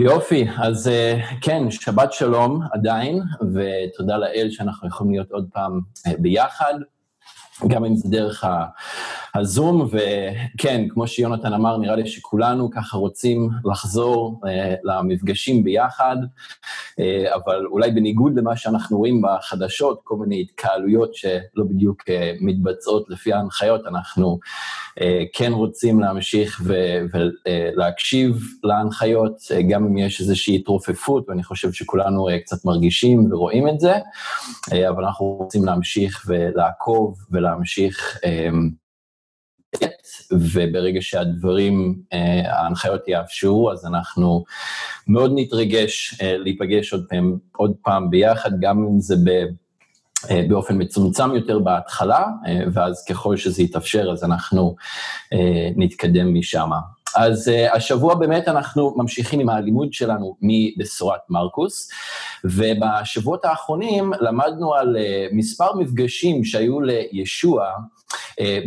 יופי, אז כן, שבת שלום עדיין, ותודה לאל שאנחנו יכולים להיות עוד פעם ביחד, גם אם זה דרך הזום, וכן, כמו שיונתן אמר, נראה לי שכולנו ככה רוצים לחזור למפגשים ביחד, אבל אולי בניגוד למה שאנחנו רואים בחדשות, כל מיני התקהלויות שלא בדיוק מתבצעות לפי ההנחיות, אנחנו כן רוצים להמשיך ולהקשיב להנחיות, גם אם יש איזושהי התרופפות, ואני חושב שכולנו קצת מרגישים ורואים את זה, אבל אנחנו רוצים להמשיך ולעקוב ולהמשיך, וברגע שהדברים, ההנחיות יאפשרו, אז אנחנו מאוד נתרגש להיפגש עוד פעם ביחד, גם אם זה באופן מצומצם יותר בהתחלה, ואז ככל שזה יתאפשר, אז אנחנו נתקדם משם. אז השבוע באמת אנחנו ממשיכים עם הלימוד שלנו מבשורת מרקוס, ובשבועות האחרונים למדנו על מספר מפגשים שהיו לישוע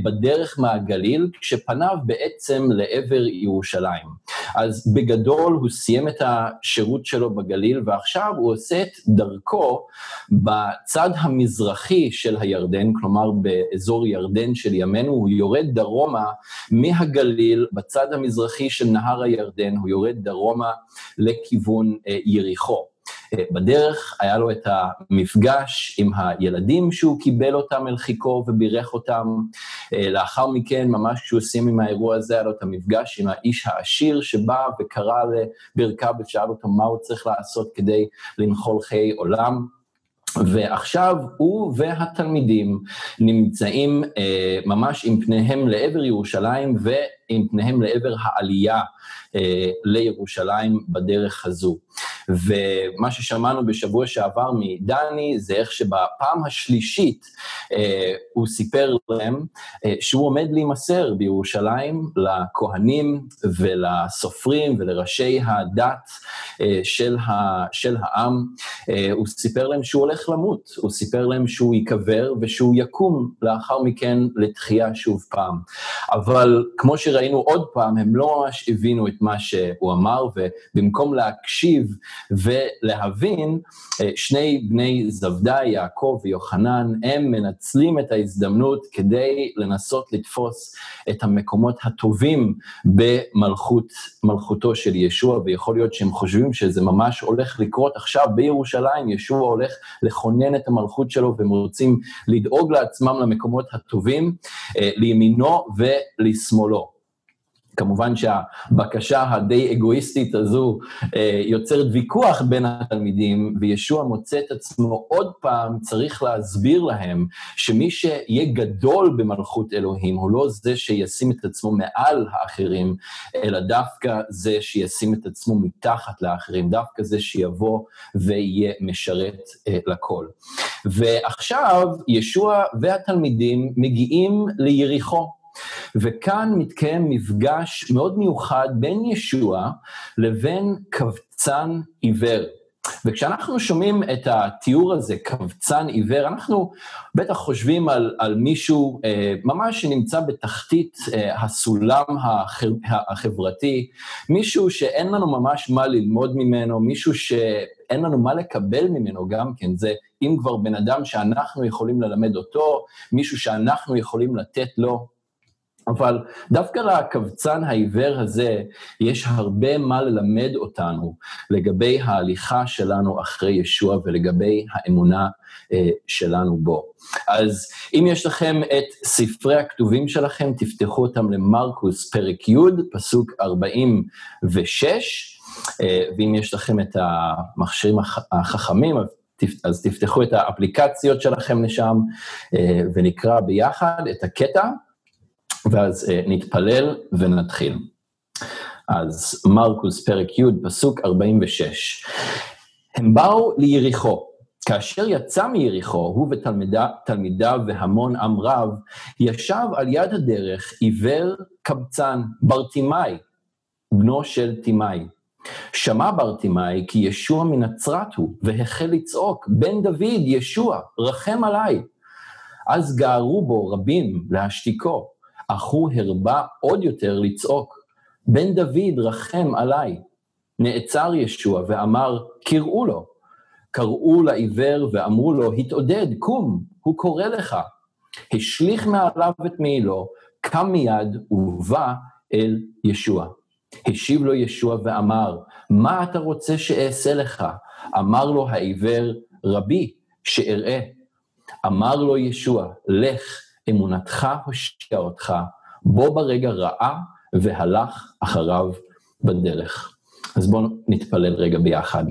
בדרך מהגליל, כשפניו בעצם לעבר ירושלים. אז בגדול הוא סיים את השירות שלו בגליל, ועכשיו הוא עושה את דרכו בצד המזרחי של הירדן, כלומר באזור ירדן של ימינו, הוא יורד דרומה מהגליל, בצד המזרחי של נהר הירדן, הוא יורד דרומה לכיוון יריחו. בדרך היה לו את המפגש עם הילדים שהוא קיבל אותם אל חיכו ובירך אותם, לאחר מכן, ממש כשהוא סיים עם האירוע הזה, היה לו את המפגש עם האיש העשיר שבא וקרא לברכיו ושאל אותו מה הוא צריך לעשות כדי לנחול חיי עולם. ועכשיו הוא והתלמידים נמצאים ממש עם פניהם לעבר ירושלים ועם פניהם לעבר העלייה לירושלים בדרך הזו. ומה ששמענו בשבוע שעבר מדני, זה איך שבפעם השלישית הוא סיפר להם שהוא עומד להימסר בירושלים לכהנים ולסופרים ולראשי הדת של העם, הוא סיפר להם שהוא הולך למות, הוא סיפר להם שהוא ייקבר ושהוא יקום לאחר מכן לתחייה שוב פעם. אבל כמו שראינו עוד פעם, הם לא ממש הבינו את מה שהוא אמר, ובמקום להקשיב ולהבין, שני בני זבדי, יעקב ויוחנן, הם מנצלים את ההזדמנות כדי לנסות לתפוס את המקומות הטובים במלכותו של ישוע, ויכול להיות שהם חושבים שזה ממש הולך לקרות עכשיו בירושלים, ישוע הולך לכונן את המלכות שלו, והם רוצים לדאוג לעצמם למקומות הטובים, לימינו ולשמאלו. כמובן שהבקשה הדי אגואיסטית הזו יוצרת ויכוח בין התלמידים, וישוע מוצא את עצמו עוד פעם, צריך להסביר להם שמי שיהיה גדול במלכות אלוהים, הוא לא זה שישים את עצמו מעל האחרים, אלא דווקא זה שישים את עצמו מתחת לאחרים, דווקא זה שיבוא ויהיה משרת לכל. ועכשיו ישוע והתלמידים מגיעים ליריחו. וכאן מתקיים מפגש מאוד מיוחד בין ישוע לבין קבצן עיוור. וכשאנחנו שומעים את התיאור הזה, קבצן עיוור, אנחנו בטח חושבים על, על מישהו אה, ממש שנמצא בתחתית אה, הסולם החבר, החברתי, מישהו שאין לנו ממש מה ללמוד ממנו, מישהו שאין לנו מה לקבל ממנו גם כן, זה אם כבר בן אדם שאנחנו יכולים ללמד אותו, מישהו שאנחנו יכולים לתת לו. אבל דווקא לקבצן העיוור הזה יש הרבה מה ללמד אותנו לגבי ההליכה שלנו אחרי ישוע ולגבי האמונה שלנו בו. אז אם יש לכם את ספרי הכתובים שלכם, תפתחו אותם למרקוס פרק י', פסוק 46, ואם יש לכם את המכשירים החכמים, אז תפתחו את האפליקציות שלכם לשם ונקרא ביחד את הקטע. ואז נתפלל ונתחיל. אז מרקוס פרק י', פסוק 46. הם באו ליריחו. כאשר יצא מיריחו, הוא ותלמידיו והמון עם רב, ישב על יד הדרך עיוור קבצן, ברטימאי, בנו של תימאי. שמע ברטימאי כי ישוע מנצרת הוא, והחל לצעוק, בן דוד, ישוע, רחם עליי. אז גערו בו רבים להשתיקו. אך הוא הרבה עוד יותר לצעוק, בן דוד, רחם עליי. נעצר ישוע ואמר, קראו לו. קראו לעיוור ואמרו לו, התעודד, קום, הוא קורא לך. השליך מעליו את מעילו, קם מיד ובא אל ישוע. השיב לו ישוע ואמר, מה אתה רוצה שאעשה לך? אמר לו העיוור, רבי, שאראה. אמר לו ישוע, לך, אמונתך הושיעה אותך, בוא ברגע ראה, והלך אחריו בדרך. אז בואו נתפלל רגע ביחד.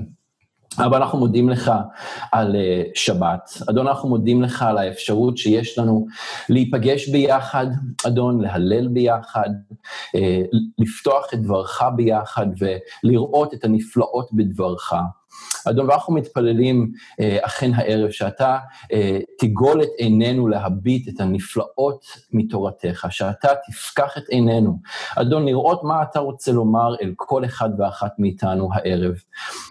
אבל אנחנו מודים לך על uh, שבת. אדון, אנחנו מודים לך על האפשרות שיש לנו להיפגש ביחד, אדון, להלל ביחד, uh, לפתוח את דברך ביחד ולראות את הנפלאות בדברך. אדון, ואנחנו מתפללים אה, אכן הערב, שאתה אה, תגול את עינינו להביט את הנפלאות מתורתך, שאתה תפקח את עינינו, אדון, לראות מה אתה רוצה לומר אל כל אחד ואחת מאיתנו הערב.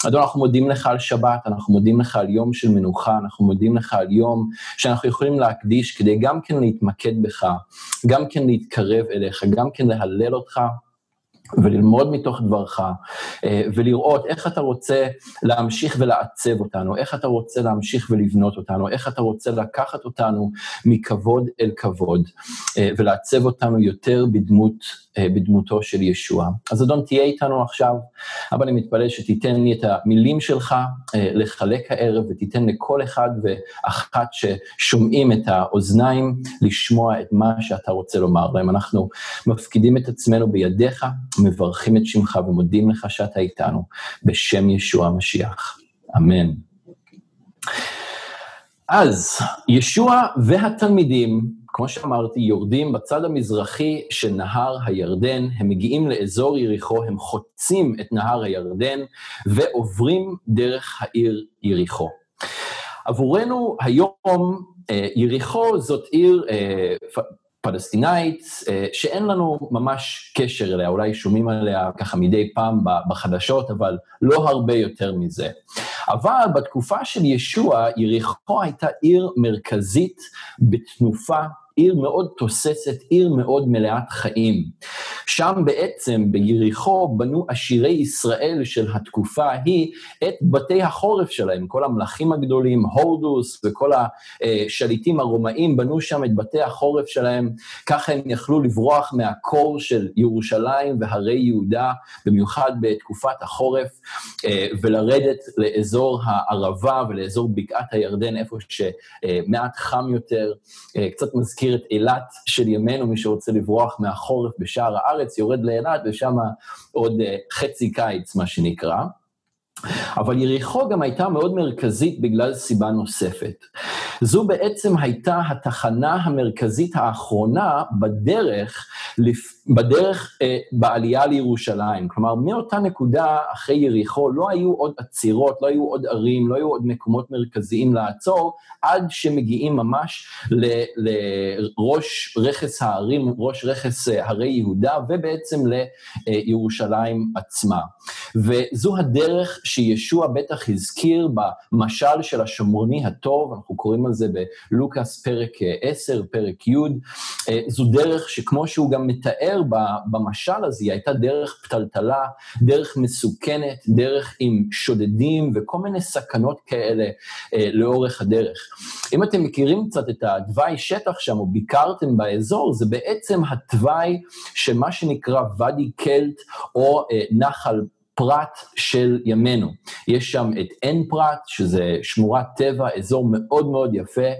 אדון, אנחנו מודים לך על שבת, אנחנו מודים לך על יום של מנוחה, אנחנו מודים לך על יום שאנחנו יכולים להקדיש כדי גם כן להתמקד בך, גם כן להתקרב אליך, גם כן להלל אותך. וללמוד מתוך דברך, אה, ולראות איך אתה רוצה להמשיך ולעצב אותנו, איך אתה רוצה להמשיך ולבנות אותנו, איך אתה רוצה לקחת אותנו מכבוד אל כבוד, אה, ולעצב אותנו יותר בדמות אה, בדמותו של ישוע. אז אדון, תהיה איתנו עכשיו, אבל אני מתפלל שתיתן לי את המילים שלך לחלק הערב, ותיתן לכל אחד ואחת ששומעים את האוזניים לשמוע את מה שאתה רוצה לומר להם. אנחנו מפקידים את עצמנו בידיך, מברכים את שמך ומודים לך שאתה איתנו, בשם ישוע המשיח. אמן. אז ישוע והתלמידים כמו שאמרתי, יורדים בצד המזרחי של נהר הירדן, הם מגיעים לאזור יריחו, הם חוצים את נהר הירדן ועוברים דרך העיר יריחו. עבורנו היום, אה, יריחו זאת עיר אה, פלסטינאית, אה, שאין לנו ממש קשר אליה, אולי שומעים עליה ככה מדי פעם בחדשות, אבל לא הרבה יותר מזה. אבל בתקופה של ישוע, יריחו הייתה עיר מרכזית בתנופה עיר מאוד תוססת, עיר מאוד מלאת חיים. שם בעצם, ביריחו, בנו עשירי ישראל של התקופה ההיא את בתי החורף שלהם. כל המלכים הגדולים, הורדוס וכל השליטים הרומאים בנו שם את בתי החורף שלהם, ככה הם יכלו לברוח מהקור של ירושלים והרי יהודה, במיוחד בתקופת החורף, ולרדת לאזור הערבה ולאזור בקעת הירדן, איפה שמעט חם יותר, קצת מזכיר מכיר את אילת של ימינו, מי שרוצה לברוח מהחורף בשער הארץ, יורד לאילת, ושם עוד uh, חצי קיץ, מה שנקרא. אבל יריחו גם הייתה מאוד מרכזית בגלל סיבה נוספת. זו בעצם הייתה התחנה המרכזית האחרונה בדרך, בדרך אה, בעלייה לירושלים. כלומר, מאותה נקודה אחרי יריחו לא היו עוד עצירות, לא היו עוד ערים, לא היו עוד מקומות מרכזיים לעצור, עד שמגיעים ממש לראש רכס הערים, ראש רכס אה, הרי יהודה, ובעצם לירושלים עצמה. וזו הדרך שישוע בטח הזכיר במשל של השומרוני הטוב, אנחנו קוראים על זה בלוקאס פרק 10, אה, פרק י', אה, זו דרך שכמו שהוא גם מתאר במשל הזה, היא הייתה דרך פתלתלה, דרך מסוכנת, דרך עם שודדים וכל מיני סכנות כאלה אה, לאורך הדרך. אם אתם מכירים קצת את התוואי שטח שם, או ביקרתם באזור, זה בעצם התוואי של מה שנקרא ואדי קלט, או נחל פרט של ימינו. יש שם את עין פרט, שזה שמורת טבע, אזור מאוד מאוד יפה.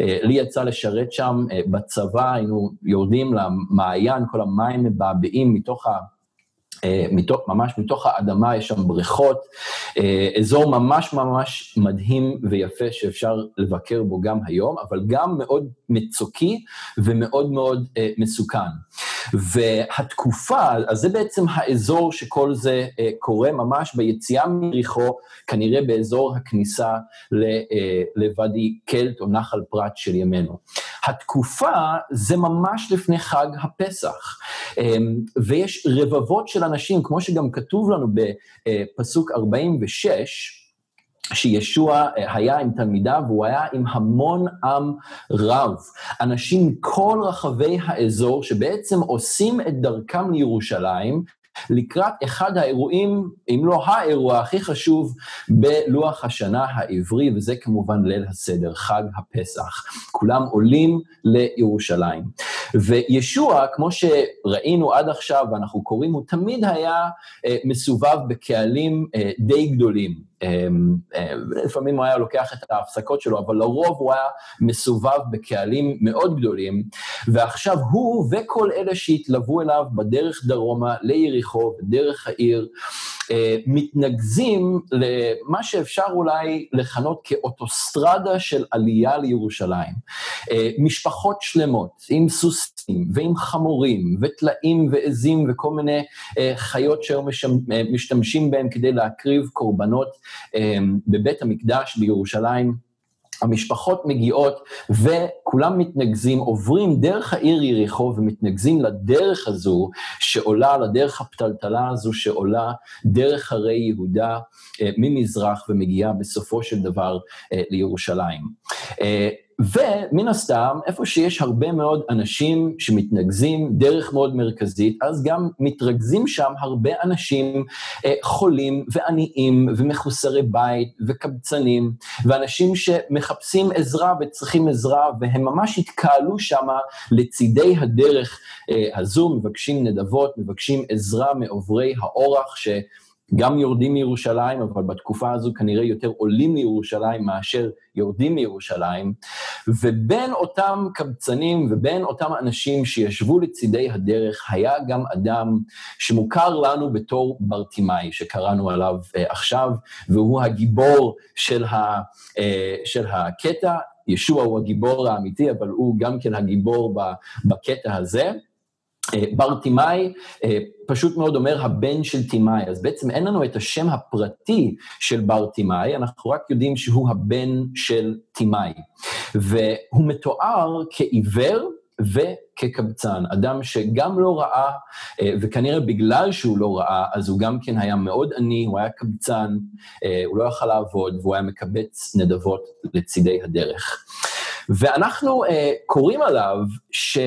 אה, לי יצא לשרת שם אה, בצבא, היינו יורדים למעיין, כל המים מבעבעים מתוך ה... אה, מתוך, ממש מתוך האדמה יש שם בריכות, אזור ממש ממש מדהים ויפה שאפשר לבקר בו גם היום, אבל גם מאוד מצוקי ומאוד מאוד מסוכן. והתקופה, אז זה בעצם האזור שכל זה אה, קורה ממש ביציאה מיריחו, כנראה באזור הכניסה אה, לוואדי קלט או נחל פרת של ימינו. התקופה זה ממש לפני חג הפסח, אה, ויש רבבות של אנשים, כמו שגם כתוב לנו בפסוק 46, שישוע אה, היה עם תלמידיו, והוא היה עם המון עם רב. אנשים מכל רחבי האזור שבעצם עושים את דרכם לירושלים, לקראת אחד האירועים, אם לא האירוע הכי חשוב בלוח השנה העברי, וזה כמובן ליל הסדר, חג הפסח. כולם עולים לירושלים. וישוע, כמו שראינו עד עכשיו, ואנחנו קוראים, הוא תמיד היה אה, מסובב בקהלים אה, די גדולים. אמ, אה, לפעמים הוא היה לוקח את ההפסקות שלו, אבל לרוב הוא היה מסובב בקהלים מאוד גדולים, ועכשיו הוא וכל אלה שהתלוו אליו בדרך דרומה ליריחו, בדרך העיר, אה, מתנקזים למה שאפשר אולי לכנות כאוטוסטרדה של עלייה לירושלים. אה, משפחות שלמות, עם סוסים ועם חמורים וטלאים ועזים וכל מיני חיות שהיו משתמשים בהם כדי להקריב קורבנות אמ, בבית המקדש בירושלים. המשפחות מגיעות וכולם מתנקזים, עוברים דרך העיר יריחו ומתנקזים לדרך הזו שעולה, לדרך הפתלתלה הזו שעולה דרך הרי יהודה אה, ממזרח ומגיעה בסופו של דבר אה, לירושלים. ומן הסתם, איפה שיש הרבה מאוד אנשים שמתנקזים דרך מאוד מרכזית, אז גם מתרכזים שם הרבה אנשים אה, חולים ועניים ומחוסרי בית וקבצנים, ואנשים שמחפשים עזרה וצריכים עזרה, והם ממש התקהלו שם לצידי הדרך אה, הזו, מבקשים נדבות, מבקשים עזרה מעוברי האורח, ש... גם יורדים מירושלים, אבל בתקופה הזו כנראה יותר עולים לירושלים מאשר יורדים מירושלים, ובין אותם קבצנים ובין אותם אנשים שישבו לצידי הדרך, היה גם אדם שמוכר לנו בתור ברטימאי, שקראנו עליו uh, עכשיו, והוא הגיבור של, ה, uh, של הקטע. ישוע הוא הגיבור האמיתי, אבל הוא גם כן הגיבור בקטע הזה. אה, בר תימאי אה, פשוט מאוד אומר הבן של תימאי, אז בעצם אין לנו את השם הפרטי של בר תימאי, אנחנו רק יודעים שהוא הבן של תימאי. והוא מתואר כעיוור וכקבצן, אדם שגם לא ראה, אה, וכנראה בגלל שהוא לא ראה, אז הוא גם כן היה מאוד עני, הוא היה קבצן, הוא לא יכל לעבוד, והוא היה מקבץ נדבות לצידי הדרך. ואנחנו קוראים עליו ש...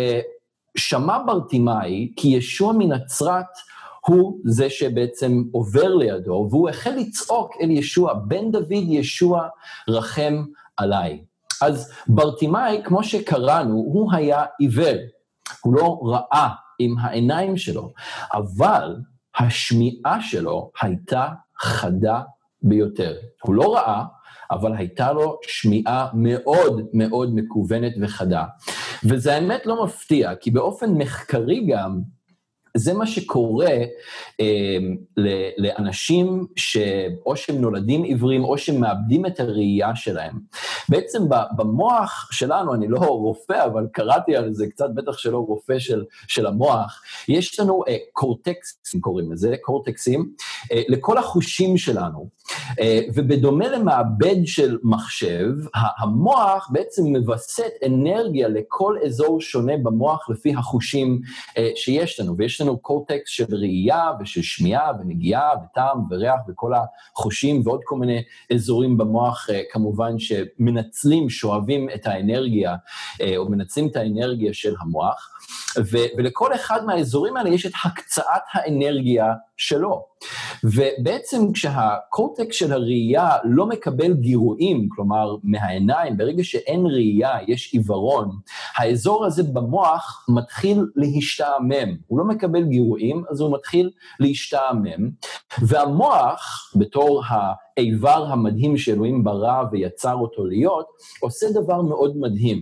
שמע ברטימאי כי ישוע מנצרת הוא זה שבעצם עובר לידו, והוא החל לצעוק אל ישוע, בן דוד ישוע רחם עליי. אז ברטימאי, כמו שקראנו, הוא היה עיוור, הוא לא ראה עם העיניים שלו, אבל השמיעה שלו הייתה חדה ביותר. הוא לא ראה, אבל הייתה לו שמיעה מאוד מאוד מקוונת וחדה. וזה האמת לא מפתיע, כי באופן מחקרי גם, זה מה שקורה אה, לאנשים שאו שהם נולדים עיוורים או שהם מאבדים את הראייה שלהם. בעצם במוח שלנו, אני לא רופא, אבל קראתי על זה קצת, בטח שלא רופא של, של המוח, יש לנו אה, קורטקסים, קוראים לזה, קורטקסים, אה, לכל החושים שלנו. אה, ובדומה למעבד של מחשב, המוח בעצם מווסת אנרגיה לכל אזור שונה במוח לפי החושים אה, שיש לנו, ויש לנו קורטקס של ראייה ושל שמיעה ונגיעה וטעם וריח וכל החושים ועוד כל מיני אזורים במוח, אה, כמובן, שמנצלים, שואבים את האנרגיה, או מנצלים את האנרגיה של המוח. ו- ולכל אחד מהאזורים האלה יש את הקצאת האנרגיה שלו. ובעצם כשהקורטקס של הראייה לא מקבל גירויים, כלומר מהעיניים, ברגע שאין ראייה, יש עיוורון, האזור הזה במוח מתחיל להשתעמם. הוא לא מקבל גירויים, אז הוא מתחיל להשתעמם, והמוח, בתור ה... האיבר המדהים שאלוהים ברא ויצר אותו להיות, עושה דבר מאוד מדהים.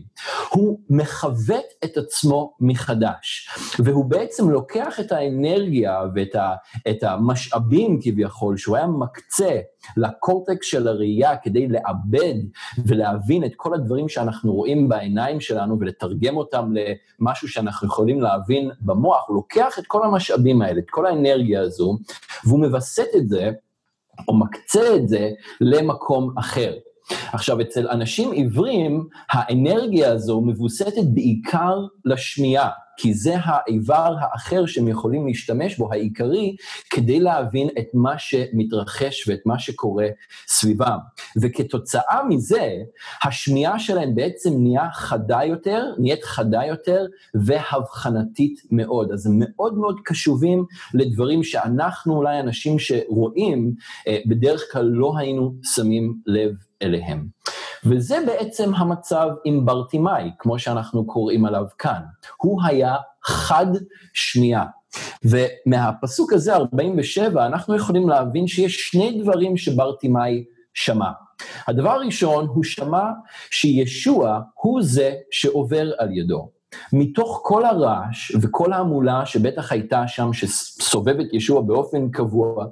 הוא מכוות את עצמו מחדש, והוא בעצם לוקח את האנרגיה ואת ה, את המשאבים כביכול שהוא היה מקצה לקורטקס של הראייה כדי לעבד ולהבין את כל הדברים שאנחנו רואים בעיניים שלנו ולתרגם אותם למשהו שאנחנו יכולים להבין במוח, הוא לוקח את כל המשאבים האלה, את כל האנרגיה הזו, והוא מווסת את זה או מקצה את זה למקום אחר. עכשיו, אצל אנשים עיוורים, האנרגיה הזו מבוססת בעיקר לשמיעה. כי זה האיבר האחר שהם יכולים להשתמש בו, העיקרי, כדי להבין את מה שמתרחש ואת מה שקורה סביבם. וכתוצאה מזה, השמיעה שלהם בעצם נהיה חדה יותר, נהיית חדה יותר והבחנתית מאוד. אז הם מאוד מאוד קשובים לדברים שאנחנו, אולי אנשים שרואים, אה, בדרך כלל לא היינו שמים לב אליהם. וזה בעצם המצב עם ברטימאי, כמו שאנחנו קוראים עליו כאן. הוא היה חד שמיעה. ומהפסוק הזה, 47, אנחנו יכולים להבין שיש שני דברים שברטימאי שמע. הדבר הראשון, הוא שמע שישוע הוא זה שעובר על ידו. מתוך כל הרעש וכל ההמולה שבטח הייתה שם, שסובבת ישוע באופן קבוע,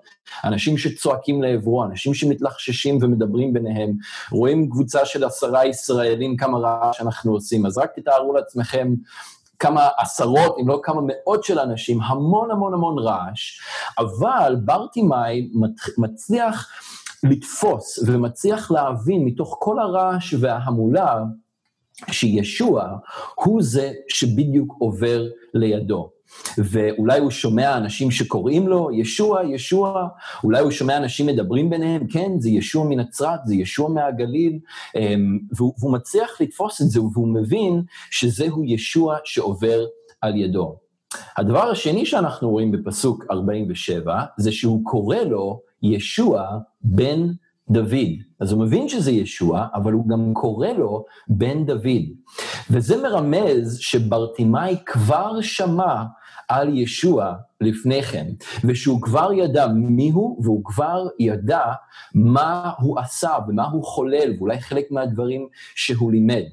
אנשים שצועקים לעברו, אנשים שמתלחששים ומדברים ביניהם, רואים קבוצה של עשרה ישראלים, כמה רעש אנחנו עושים, אז רק תתארו לעצמכם כמה עשרות, אם לא כמה מאות של אנשים, המון המון המון רעש, אבל ברטימאי מצליח לתפוס ומצליח להבין מתוך כל הרעש וההמולה, שישוע הוא זה שבדיוק עובר לידו. ואולי הוא שומע אנשים שקוראים לו, ישוע, ישוע, אולי הוא שומע אנשים מדברים ביניהם, כן, זה ישוע מנצרת, זה ישוע מהגליל, אמ, והוא, והוא מצליח לתפוס את זה, והוא מבין שזהו ישוע שעובר על ידו. הדבר השני שאנחנו רואים בפסוק 47, זה שהוא קורא לו ישוע בן דוד. אז הוא מבין שזה ישוע, אבל הוא גם קורא לו בן דוד. וזה מרמז שברטימאי כבר שמע על ישוע לפני כן, ושהוא כבר ידע מיהו, והוא כבר ידע מה הוא עשה ומה הוא חולל, ואולי חלק מהדברים שהוא לימד.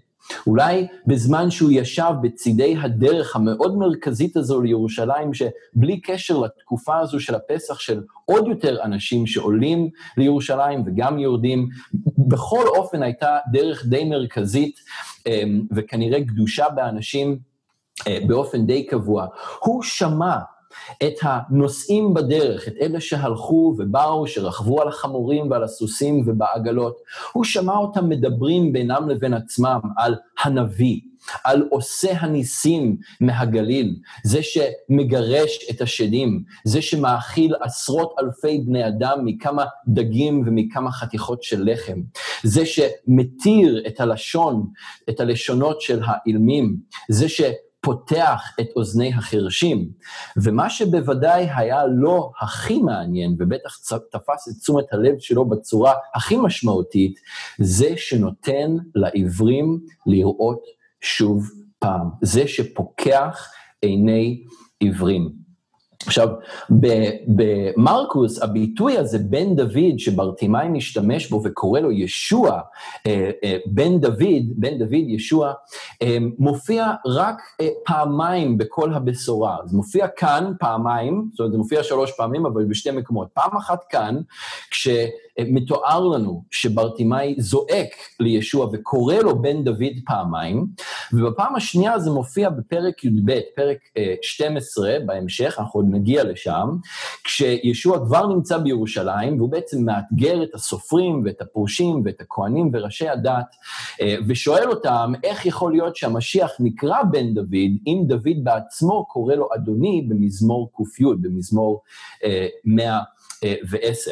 אולי בזמן שהוא ישב בצידי הדרך המאוד מרכזית הזו לירושלים, שבלי קשר לתקופה הזו של הפסח של עוד יותר אנשים שעולים לירושלים וגם יורדים, בכל אופן הייתה דרך די מרכזית אמ, וכנראה קדושה באנשים אה, באופן די קבוע. הוא שמע את הנוסעים בדרך, את אלה שהלכו ובאו, שרכבו על החמורים ועל הסוסים ובעגלות. הוא שמע אותם מדברים בינם לבין עצמם על הנביא, על עושה הניסים מהגליל, זה שמגרש את השדים, זה שמאכיל עשרות אלפי בני אדם מכמה דגים ומכמה חתיכות של לחם, זה שמתיר את הלשון, את הלשונות של האילמים, זה ש... פותח את אוזני החרשים. ומה שבוודאי היה לו הכי מעניין, ובטח תפס את תשומת הלב שלו בצורה הכי משמעותית, זה שנותן לעיוורים לראות שוב פעם. זה שפוקח עיני עיוורים. עכשיו, במרקוס, הביטוי הזה, בן דוד, שברטימאי משתמש בו וקורא לו ישוע, אה, אה, בן דוד, בן דוד, ישוע, אה, מופיע רק פעמיים בכל הבשורה. זה מופיע כאן פעמיים, זאת אומרת, זה מופיע שלוש פעמים, אבל בשתי מקומות. פעם אחת כאן, כש... מתואר לנו שברטימאי זועק לישוע וקורא לו בן דוד פעמיים, ובפעם השנייה זה מופיע בפרק י"ב, פרק 12 אה, בהמשך, אנחנו עוד נגיע לשם, כשישוע כבר נמצא בירושלים, והוא בעצם מאתגר את הסופרים ואת הפרושים ואת הכהנים וראשי הדת, אה, ושואל אותם איך יכול להיות שהמשיח נקרא בן דוד, אם דוד בעצמו קורא לו אדוני במזמור ק"י, במזמור 110.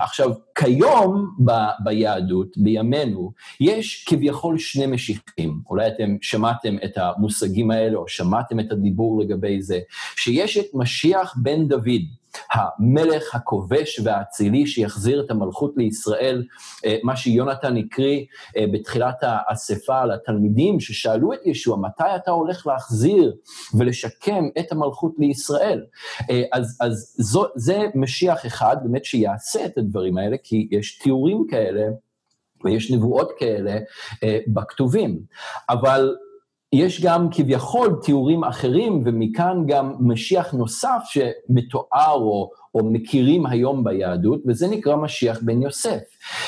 עכשיו, כיום ב, ביהדות, בימינו, יש כביכול שני משיחים. אולי אתם שמעתם את המושגים האלה, או שמעתם את הדיבור לגבי זה, שיש את משיח בן דוד. המלך הכובש והאצילי שיחזיר את המלכות לישראל, אה, מה שיונתן הקריא אה, בתחילת האספה לתלמידים ששאלו את ישוע, מתי אתה הולך להחזיר ולשקם את המלכות לישראל? אה, אז, אז זו, זה משיח אחד באמת שיעשה את הדברים האלה, כי יש תיאורים כאלה ויש נבואות כאלה בכתובים. אבל יש גם כביכול תיאורים אחרים, ומכאן גם משיח נוסף שמתואר או, או מכירים היום ביהדות, וזה נקרא משיח בן יוסף,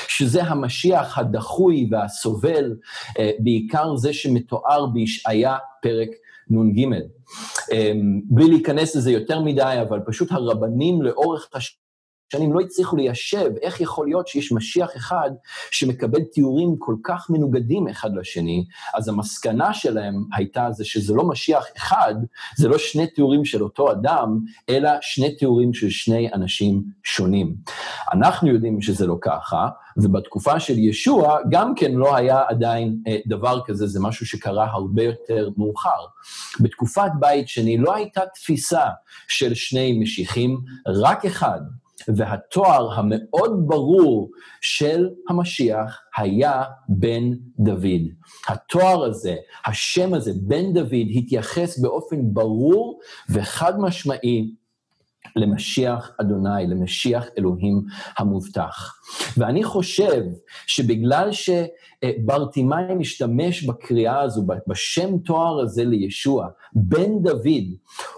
שזה המשיח הדחוי והסובל, אה, בעיקר זה שמתואר בישעיה פרק נ"ג. אה, בלי להיכנס לזה יותר מדי, אבל פשוט הרבנים לאורך הש... שנים לא הצליחו ליישב איך יכול להיות שיש משיח אחד שמקבל תיאורים כל כך מנוגדים אחד לשני, אז המסקנה שלהם הייתה זה שזה לא משיח אחד, זה לא שני תיאורים של אותו אדם, אלא שני תיאורים של שני אנשים שונים. אנחנו יודעים שזה לא ככה, ובתקופה של ישוע גם כן לא היה עדיין אה, דבר כזה, זה משהו שקרה הרבה יותר מאוחר. בתקופת בית שני לא הייתה תפיסה של שני משיחים, רק אחד. והתואר המאוד ברור של המשיח היה בן דוד. התואר הזה, השם הזה, בן דוד, התייחס באופן ברור וחד משמעי למשיח אדוני, למשיח אלוהים המובטח. ואני חושב שבגלל שברטימאי משתמש בקריאה הזו, בשם תואר הזה לישוע, בן דוד,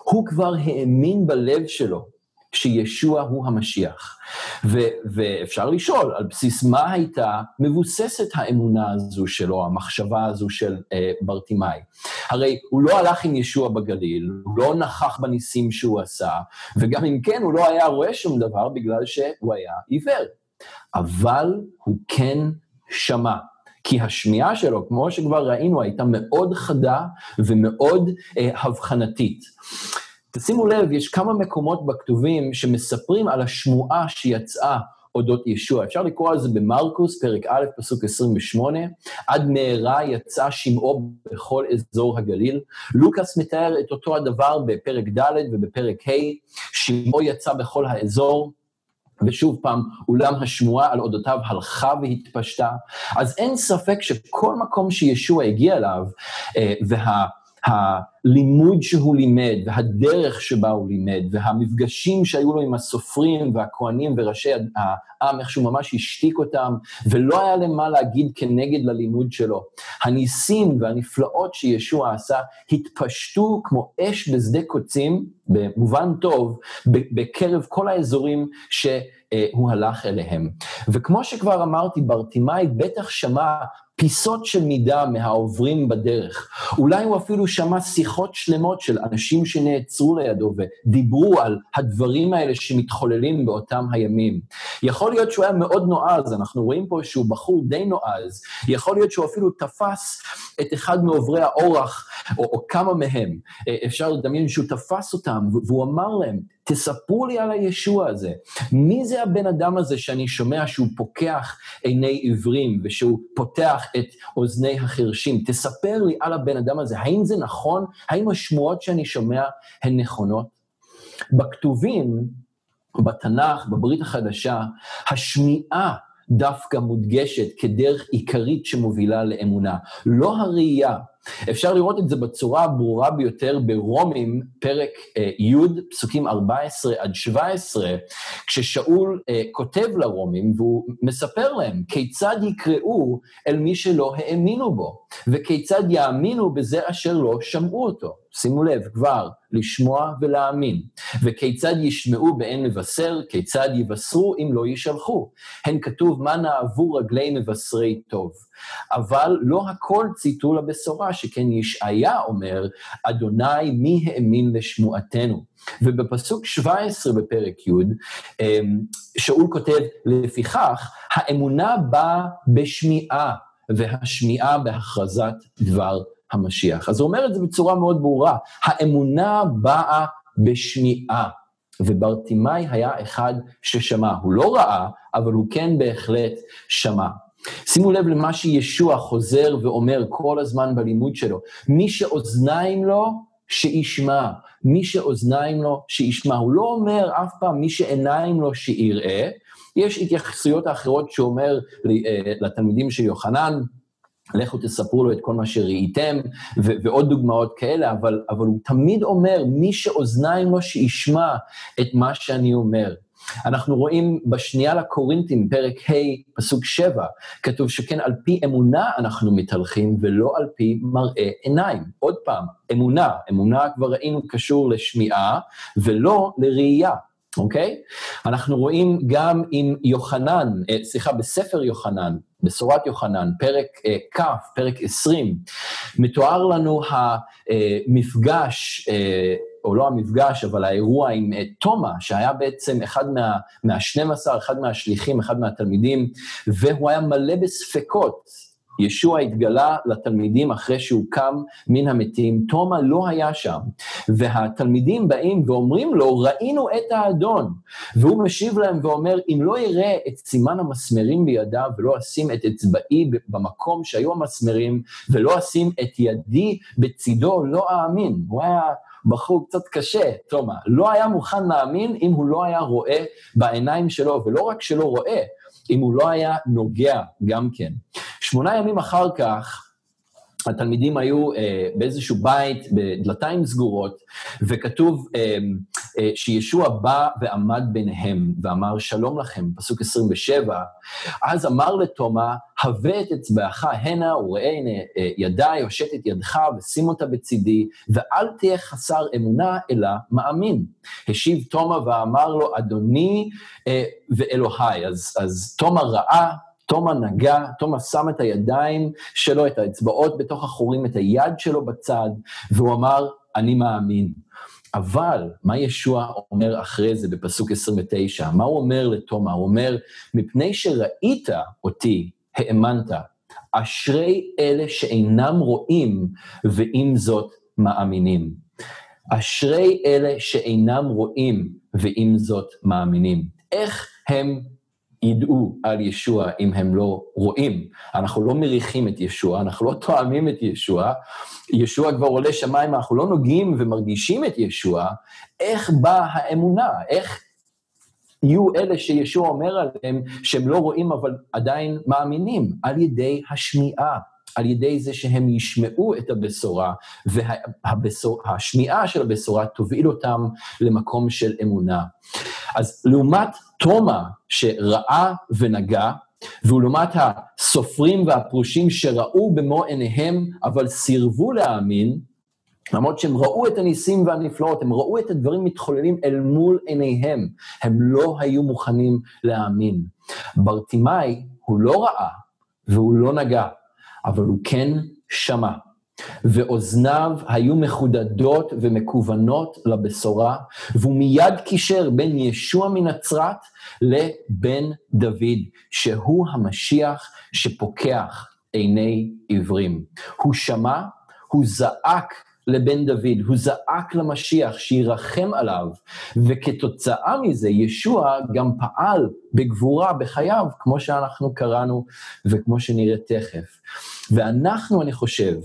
הוא כבר האמין בלב שלו שישוע הוא המשיח. ו- ואפשר לשאול, על בסיס מה הייתה מבוססת האמונה הזו שלו, המחשבה הזו של אה, ברטימאי? הרי הוא לא הלך עם ישוע בגליל, הוא לא נכח בניסים שהוא עשה, וגם אם כן, הוא לא היה רואה שום דבר בגלל שהוא היה עיוור. אבל הוא כן שמע. כי השמיעה שלו, כמו שכבר ראינו, הייתה מאוד חדה ומאוד אה, הבחנתית. תשימו לב, יש כמה מקומות בכתובים שמספרים על השמועה שיצאה אודות ישוע. אפשר לקרוא על זה במרקוס, פרק א', פסוק 28, עד מהרה יצא שמעו בכל אזור הגליל. לוקאס מתאר את אותו הדבר בפרק ד' ובפרק ה', שמעו יצא בכל האזור. ושוב פעם, אולם השמועה על אודותיו הלכה והתפשטה. אז אין ספק שכל מקום שישוע הגיע אליו, אה, וה... הלימוד שהוא לימד, והדרך שבה הוא לימד, והמפגשים שהיו לו עם הסופרים והכוהנים וראשי העם, איך שהוא ממש השתיק אותם, ולא היה להם מה להגיד כנגד ללימוד שלו. הניסים והנפלאות שישוע עשה התפשטו כמו אש בשדה קוצים, במובן טוב, בקרב כל האזורים שהוא הלך אליהם. וכמו שכבר אמרתי, ברטימאי בטח שמע פיסות של מידע מהעוברים בדרך. אולי הוא אפילו שמע שיחות שלמות של אנשים שנעצרו לידו ודיברו על הדברים האלה שמתחוללים באותם הימים. יכול להיות שהוא היה מאוד נועז, אנחנו רואים פה שהוא בחור די נועז, יכול להיות שהוא אפילו תפס את אחד מעוברי האורח, או, או כמה מהם. אפשר לדמיין שהוא תפס אותם, והוא אמר להם, תספרו לי על הישוע הזה. מי זה הבן אדם הזה שאני שומע שהוא פוקח עיני עיוורים ושהוא פותח את אוזני החרשים? תספר לי על הבן אדם הזה. האם זה נכון? האם השמועות שאני שומע הן נכונות? בכתובים, בתנ"ך, בברית החדשה, השמיעה דווקא מודגשת כדרך עיקרית שמובילה לאמונה. לא הראייה. אפשר לראות את זה בצורה הברורה ביותר ברומים, פרק אה, י', פסוקים 14 עד 17, כששאול אה, כותב לרומים והוא מספר להם כיצד יקראו אל מי שלא האמינו בו, וכיצד יאמינו בזה אשר לא שמעו אותו. שימו לב, כבר, לשמוע ולהאמין. וכיצד ישמעו באין מבשר, כיצד יבשרו אם לא יישלחו. הן כתוב, מה נאהבו רגלי מבשרי טוב. אבל לא הכל ציטו לבשורה, שכן ישעיה אומר, אדוני מי האמין לשמועתנו. ובפסוק 17 בפרק י', אמ, שאול כותב, לפיכך, האמונה באה בשמיעה, והשמיעה בהכרזת דבר המשיח. אז הוא אומר את זה בצורה מאוד ברורה, האמונה באה בשמיעה. וברטימאי היה אחד ששמע. הוא לא ראה, אבל הוא כן בהחלט שמע. שימו לב למה שישוע חוזר ואומר כל הזמן בלימוד שלו. מי שאוזניים לו, שישמע. מי שאוזניים לו, שישמע. הוא לא אומר אף פעם מי שעיניים לו, שיראה. יש התייחסויות אחרות שהוא אומר אה, לתלמידים של יוחנן, לכו תספרו לו את כל מה שראיתם, ו- ועוד דוגמאות כאלה, אבל, אבל הוא תמיד אומר, מי שאוזניים לו שישמע את מה שאני אומר. אנחנו רואים בשנייה לקורינטים, פרק ה', פסוק 7, כתוב שכן על פי אמונה אנחנו מתהלכים ולא על פי מראה עיניים. עוד פעם, אמונה, אמונה כבר ראינו קשור לשמיעה ולא לראייה. אוקיי? אנחנו רואים גם עם יוחנן, אה, סליחה, בספר יוחנן, בשורת יוחנן, פרק אה, כ', פרק 20, מתואר לנו המפגש, אה, או לא המפגש, אבל האירוע עם תומא, שהיה בעצם אחד מה, מה-12, אחד מהשליחים, אחד מהתלמידים, והוא היה מלא בספקות. ישוע התגלה לתלמידים אחרי שהוא קם מן המתים, תומא לא היה שם. והתלמידים באים ואומרים לו, ראינו את האדון. והוא משיב להם ואומר, אם לא אראה את סימן המסמרים בידיו ולא אשים את אצבעי במקום שהיו המסמרים, ולא אשים את ידי בצידו, לא אאמין. הוא היה... בחור קצת קשה, תומא, לא היה מוכן להאמין אם הוא לא היה רואה בעיניים שלו, ולא רק שלא רואה, אם הוא לא היה נוגע גם כן. שמונה ימים אחר כך, התלמידים היו אה, באיזשהו בית בדלתיים סגורות, וכתוב אה, אה, שישוע בא ועמד ביניהם ואמר שלום לכם, פסוק 27, אז אמר לתומא, הבא את אצבעך הנה וראה הנה אה, ידיי, הושט את ידך ושים אותה בצידי, ואל תהיה חסר אמונה אלא מאמין. השיב תומא ואמר לו, אדוני אה, ואלוהי. אז, אז תומא ראה תומא נגע, תומא שם את הידיים שלו, את האצבעות בתוך החורים, את היד שלו בצד, והוא אמר, אני מאמין. אבל מה ישוע אומר אחרי זה בפסוק 29? מה הוא אומר לתומא? הוא אומר, מפני שראית אותי, האמנת. אשרי אלה שאינם רואים, ועם זאת מאמינים. אשרי אלה שאינם רואים, ועם זאת מאמינים. איך הם ידעו על ישוע אם הם לא רואים. אנחנו לא מריחים את ישוע, אנחנו לא תואמים את ישוע, ישוע כבר עולה שמיים, אנחנו לא נוגעים ומרגישים את ישוע, איך באה האמונה? איך יהיו אלה שישוע אומר עליהם שהם לא רואים אבל עדיין מאמינים? על ידי השמיעה. על ידי זה שהם ישמעו את הבשורה, והשמיעה של הבשורה תוביל אותם למקום של אמונה. אז לעומת תומא שראה ונגע, ולעומת הסופרים והפרושים שראו במו עיניהם, אבל סירבו להאמין, למרות שהם ראו את הניסים והנפלאות, הם ראו את הדברים מתחוללים אל מול עיניהם, הם לא היו מוכנים להאמין. ברטימאי הוא לא ראה והוא לא נגע, אבל הוא כן שמע. ואוזניו היו מחודדות ומכוונות לבשורה, והוא מיד קישר בין ישוע מנצרת לבן דוד, שהוא המשיח שפוקח עיני עיוורים. הוא שמע, הוא זעק לבן דוד, הוא זעק למשיח שירחם עליו, וכתוצאה מזה ישוע גם פעל בגבורה בחייו, כמו שאנחנו קראנו וכמו שנראה תכף. ואנחנו, אני חושב,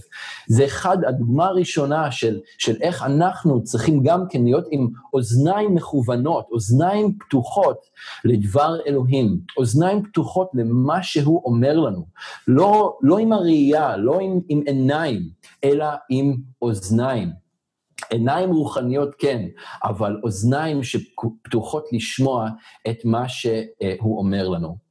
זה אחד, הדוגמה הראשונה של, של איך אנחנו צריכים גם כן להיות עם אוזניים מכוונות, אוזניים פתוחות לדבר אלוהים, אוזניים פתוחות למה שהוא אומר לנו. לא, לא עם הראייה, לא עם, עם עיניים, אלא עם אוזניים. עיניים רוחניות כן, אבל אוזניים שפתוחות לשמוע את מה שהוא אומר לנו.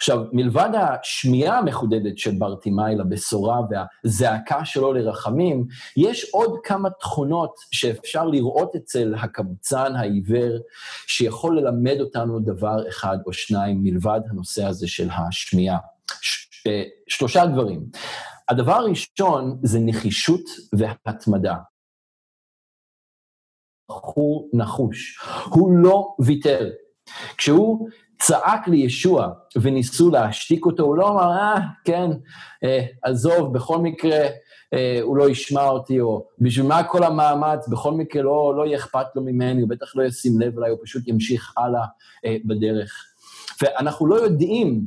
עכשיו, מלבד השמיעה המחודדת של ברטימאי לבשורה והזעקה שלו לרחמים, יש עוד כמה תכונות שאפשר לראות אצל הקבצן העיוור, שיכול ללמד אותנו דבר אחד או שניים מלבד הנושא הזה של השמיעה. ש, אה, שלושה דברים. הדבר הראשון זה נחישות והתמדה. בחור נחוש, הוא לא ויתר. כשהוא צעק לישוע וניסו להשתיק אותו, הוא לא אמר, אה, כן, אה, עזוב, בכל מקרה אה, הוא לא ישמע אותי, או בשביל מה כל המאמץ, בכל מקרה לא, לא יהיה אכפת לו ממני, הוא בטח לא ישים לב אליי, הוא פשוט ימשיך הלאה אה, בדרך. ואנחנו לא יודעים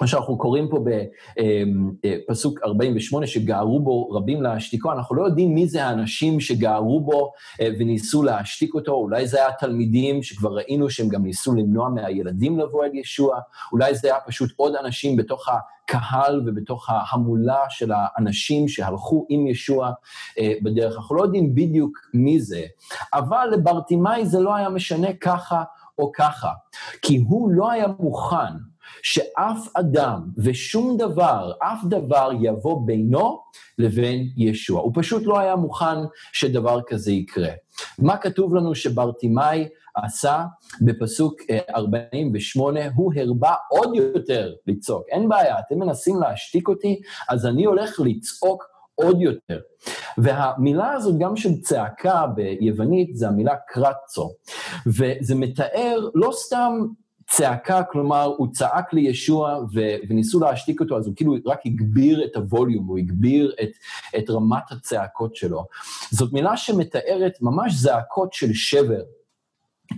מה שאנחנו קוראים פה בפסוק אמ, אה, 48, שגערו בו רבים להשתיקו, אנחנו לא יודעים מי זה האנשים שגערו בו אה, וניסו להשתיק אותו, אולי זה היה תלמידים שכבר ראינו שהם גם ניסו למנוע מהילדים לבוא אל ישוע, אולי זה היה פשוט עוד אנשים בתוך הקהל ובתוך ההמולה של האנשים שהלכו עם ישוע אה, בדרך. אנחנו לא יודעים בדיוק מי זה, אבל לברטימאי זה לא היה משנה ככה או ככה, כי הוא לא היה מוכן שאף אדם ושום דבר, אף דבר יבוא בינו לבין ישוע. הוא פשוט לא היה מוכן שדבר כזה יקרה. מה כתוב לנו שברטימאי עשה בפסוק 48? אה, הוא הרבה עוד יותר לצעוק. אין בעיה, אתם מנסים להשתיק אותי, אז אני הולך לצעוק עוד יותר. והמילה הזאת, גם של צעקה ביוונית, זה המילה קרצו. וזה מתאר לא סתם צעקה, כלומר, הוא צעק לישוע ו- וניסו להשתיק אותו, אז הוא כאילו רק הגביר את הווליום, הוא הגביר את, את רמת הצעקות שלו. זאת מילה שמתארת ממש זעקות של שבר.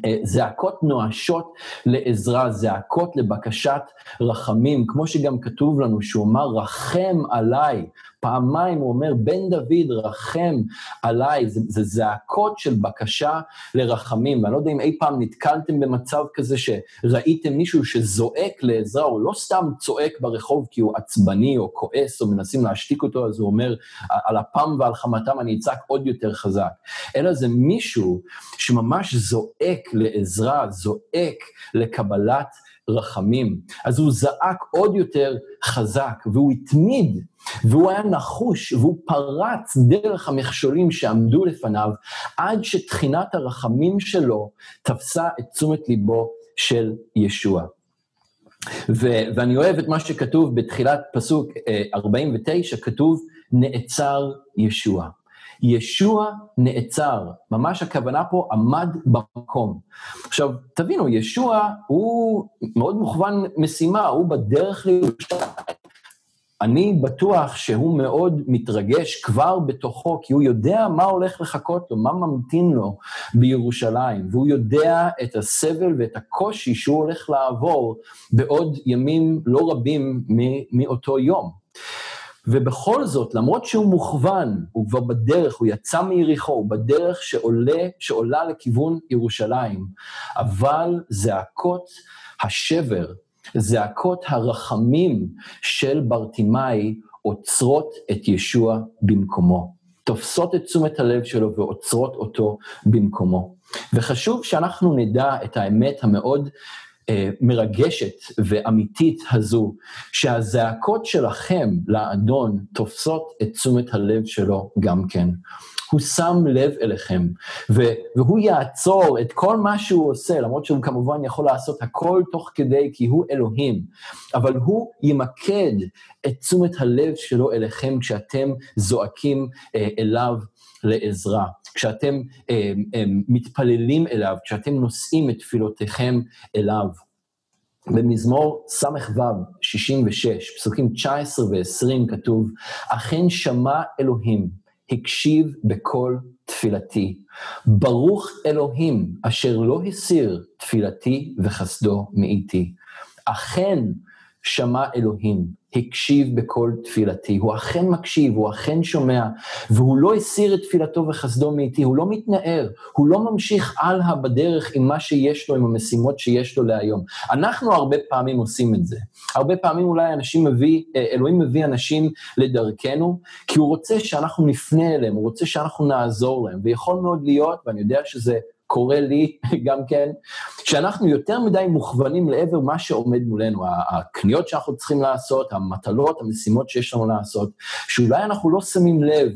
אה, זעקות נואשות לעזרה, זעקות לבקשת רחמים, כמו שגם כתוב לנו שהוא אמר, רחם עליי, פעמיים הוא אומר, בן דוד, רחם עליי, זה, זה זעקות של בקשה לרחמים, ואני לא יודע אם אי פעם נתקלתם במצב כזה שראיתם מישהו שזועק לעזרה, הוא לא סתם צועק ברחוב כי הוא עצבני או כועס או מנסים להשתיק אותו, אז הוא אומר, על אפם ועל חמתם אני אצעק עוד יותר חזק, אלא זה מישהו שממש זועק לעזרה, זועק לקבלת רחמים. אז הוא זעק עוד יותר חזק, והוא התמיד, והוא היה נחוש, והוא פרץ דרך המכשולים שעמדו לפניו, עד שתחינת הרחמים שלו תפסה את תשומת ליבו של ישוע. ו- ואני אוהב את מה שכתוב בתחילת פסוק 49, אה, כתוב, נעצר ישוע. ישוע נעצר, ממש הכוונה פה עמד במקום. עכשיו, תבינו, ישוע הוא מאוד מוכוון משימה, הוא בדרך לירושלים. אני בטוח שהוא מאוד מתרגש כבר בתוכו, כי הוא יודע מה הולך לחכות לו, מה ממתין לו בירושלים, והוא יודע את הסבל ואת הקושי שהוא הולך לעבור בעוד ימים לא רבים מאותו יום. ובכל זאת, למרות שהוא מוכוון, הוא כבר בדרך, הוא יצא מיריחו, הוא בדרך שעולה, שעולה לכיוון ירושלים, אבל זעקות השבר, זעקות הרחמים של ברטימאי עוצרות את ישוע במקומו. תופסות את תשומת הלב שלו ועוצרות אותו במקומו. וחשוב שאנחנו נדע את האמת המאוד מרגשת ואמיתית הזו, שהזעקות שלכם לאדון תופסות את תשומת הלב שלו גם כן. הוא שם לב אליכם, והוא יעצור את כל מה שהוא עושה, למרות שהוא כמובן יכול לעשות הכל תוך כדי, כי הוא אלוהים, אבל הוא ימקד את תשומת הלב שלו אליכם כשאתם זועקים אה, אליו לעזרה. כשאתם אה, אה, מתפללים אליו, כשאתם נושאים את תפילותיכם אליו. במזמור ס"ו, 66, פסוקים 19 ו-20 כתוב, אכן שמע אלוהים, הקשיב בקול תפילתי. ברוך אלוהים אשר לא הסיר תפילתי וחסדו מאיתי. אכן שמע אלוהים, הקשיב בכל תפילתי, הוא אכן מקשיב, הוא אכן שומע, והוא לא הסיר את תפילתו וחסדו מאיתי, הוא לא מתנער, הוא לא ממשיך הלאה בדרך עם מה שיש לו, עם המשימות שיש לו להיום. אנחנו הרבה פעמים עושים את זה. הרבה פעמים אולי אנשים מביא, אה, אלוהים מביא אנשים לדרכנו, כי הוא רוצה שאנחנו נפנה אליהם, הוא רוצה שאנחנו נעזור להם, ויכול מאוד להיות, ואני יודע שזה קורה לי גם כן, שאנחנו יותר מדי מוכוונים לעבר מה שעומד מולנו, הקניות שאנחנו צריכים לעשות, המטלות, המשימות שיש לנו לעשות, שאולי אנחנו לא שמים לב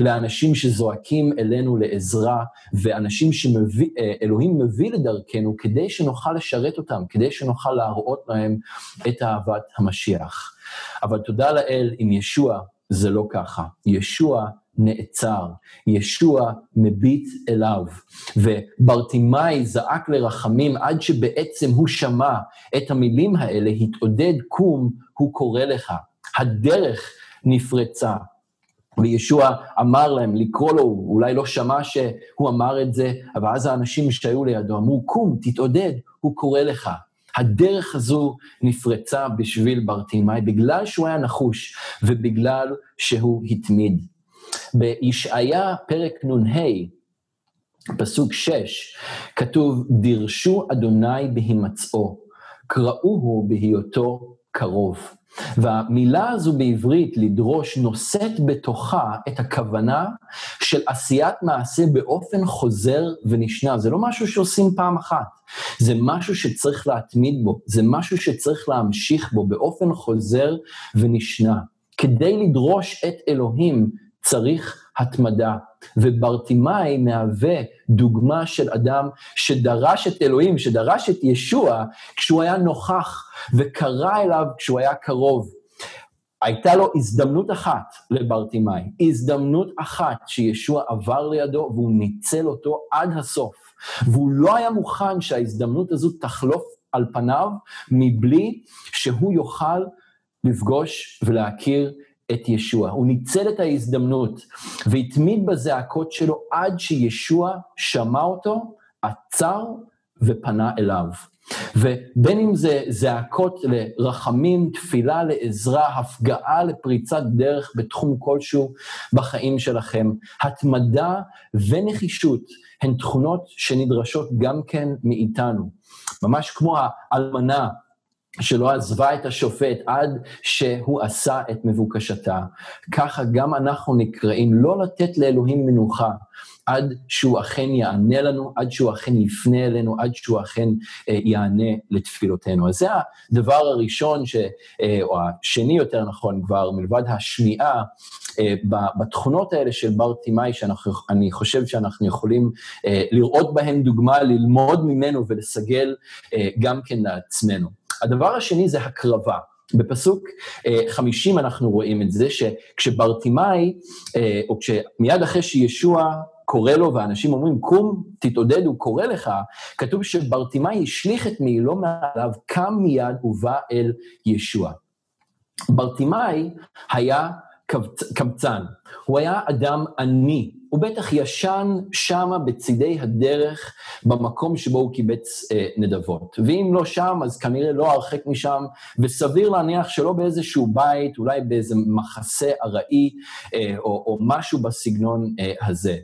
לאנשים שזועקים אלינו לעזרה, ואנשים שאלוהים מביא לדרכנו כדי שנוכל לשרת אותם, כדי שנוכל להראות להם את אהבת המשיח. אבל תודה לאל, עם ישוע זה לא ככה. ישוע נעצר, ישוע מביט אליו, וברטימאי זעק לרחמים עד שבעצם הוא שמע את המילים האלה, התעודד קום, הוא קורא לך. הדרך נפרצה. וישוע אמר להם לקרוא לו, אולי לא שמע שהוא אמר את זה, אבל אז האנשים שהיו לידו אמרו, קום, תתעודד, הוא קורא לך. הדרך הזו נפרצה בשביל ברטימאי, בגלל שהוא היה נחוש ובגלל שהוא התמיד. בישעיה פרק נ"ה, פסוק 6, כתוב, דירשו אדוני בהימצאו, קראוהו בהיותו קרוב. והמילה הזו בעברית, לדרוש, נושאת בתוכה את הכוונה של עשיית מעשה באופן חוזר ונשנה. זה לא משהו שעושים פעם אחת, זה משהו שצריך להתמיד בו, זה משהו שצריך להמשיך בו באופן חוזר ונשנה. כדי לדרוש את אלוהים צריך התמדה. וברטימאי מהווה דוגמה של אדם שדרש את אלוהים, שדרש את ישוע כשהוא היה נוכח וקרא אליו כשהוא היה קרוב. הייתה לו הזדמנות אחת לברטימאי, הזדמנות אחת שישוע עבר לידו והוא ניצל אותו עד הסוף. והוא לא היה מוכן שההזדמנות הזו תחלוף על פניו מבלי שהוא יוכל לפגוש ולהכיר את ישוע. הוא ניצל את ההזדמנות והתמיד בזעקות שלו עד שישוע שמע אותו, עצר ופנה אליו. ובין אם זה זעקות לרחמים, תפילה לעזרה, הפגעה לפריצת דרך בתחום כלשהו בחיים שלכם, התמדה ונחישות הן תכונות שנדרשות גם כן מאיתנו. ממש כמו האלמנה שלא עזבה את השופט עד שהוא עשה את מבוקשתה. ככה גם אנחנו נקראים לא לתת לאלוהים מנוחה עד שהוא אכן יענה לנו, עד שהוא אכן יפנה אלינו, עד שהוא אכן אה, יענה לתפילותינו. אז זה הדבר הראשון, ש, אה, או השני יותר נכון כבר, מלבד השמיעה, אה, בתכונות האלה של בר תימאי, שאני חושב שאנחנו יכולים אה, לראות בהן דוגמה, ללמוד ממנו ולסגל אה, גם כן לעצמנו. הדבר השני זה הקרבה. בפסוק 50 אנחנו רואים את זה, שכשברטימאי, או כשמיד אחרי שישוע קורא לו ואנשים אומרים, קום, תתעודד, הוא קורא לך, כתוב שברטימאי השליך את מעילו מעליו, קם מיד ובא אל ישוע. ברטימאי היה קבצן, הוא היה אדם עני, הוא בטח ישן שמה בצידי הדרך, במקום שבו הוא קיבץ אה, נדבות. ואם לא שם, אז כנראה לא הרחק משם, וסביר להניח שלא באיזשהו בית, אולי באיזה מחסה ארעי, אה, או, או משהו בסגנון אה, הזה.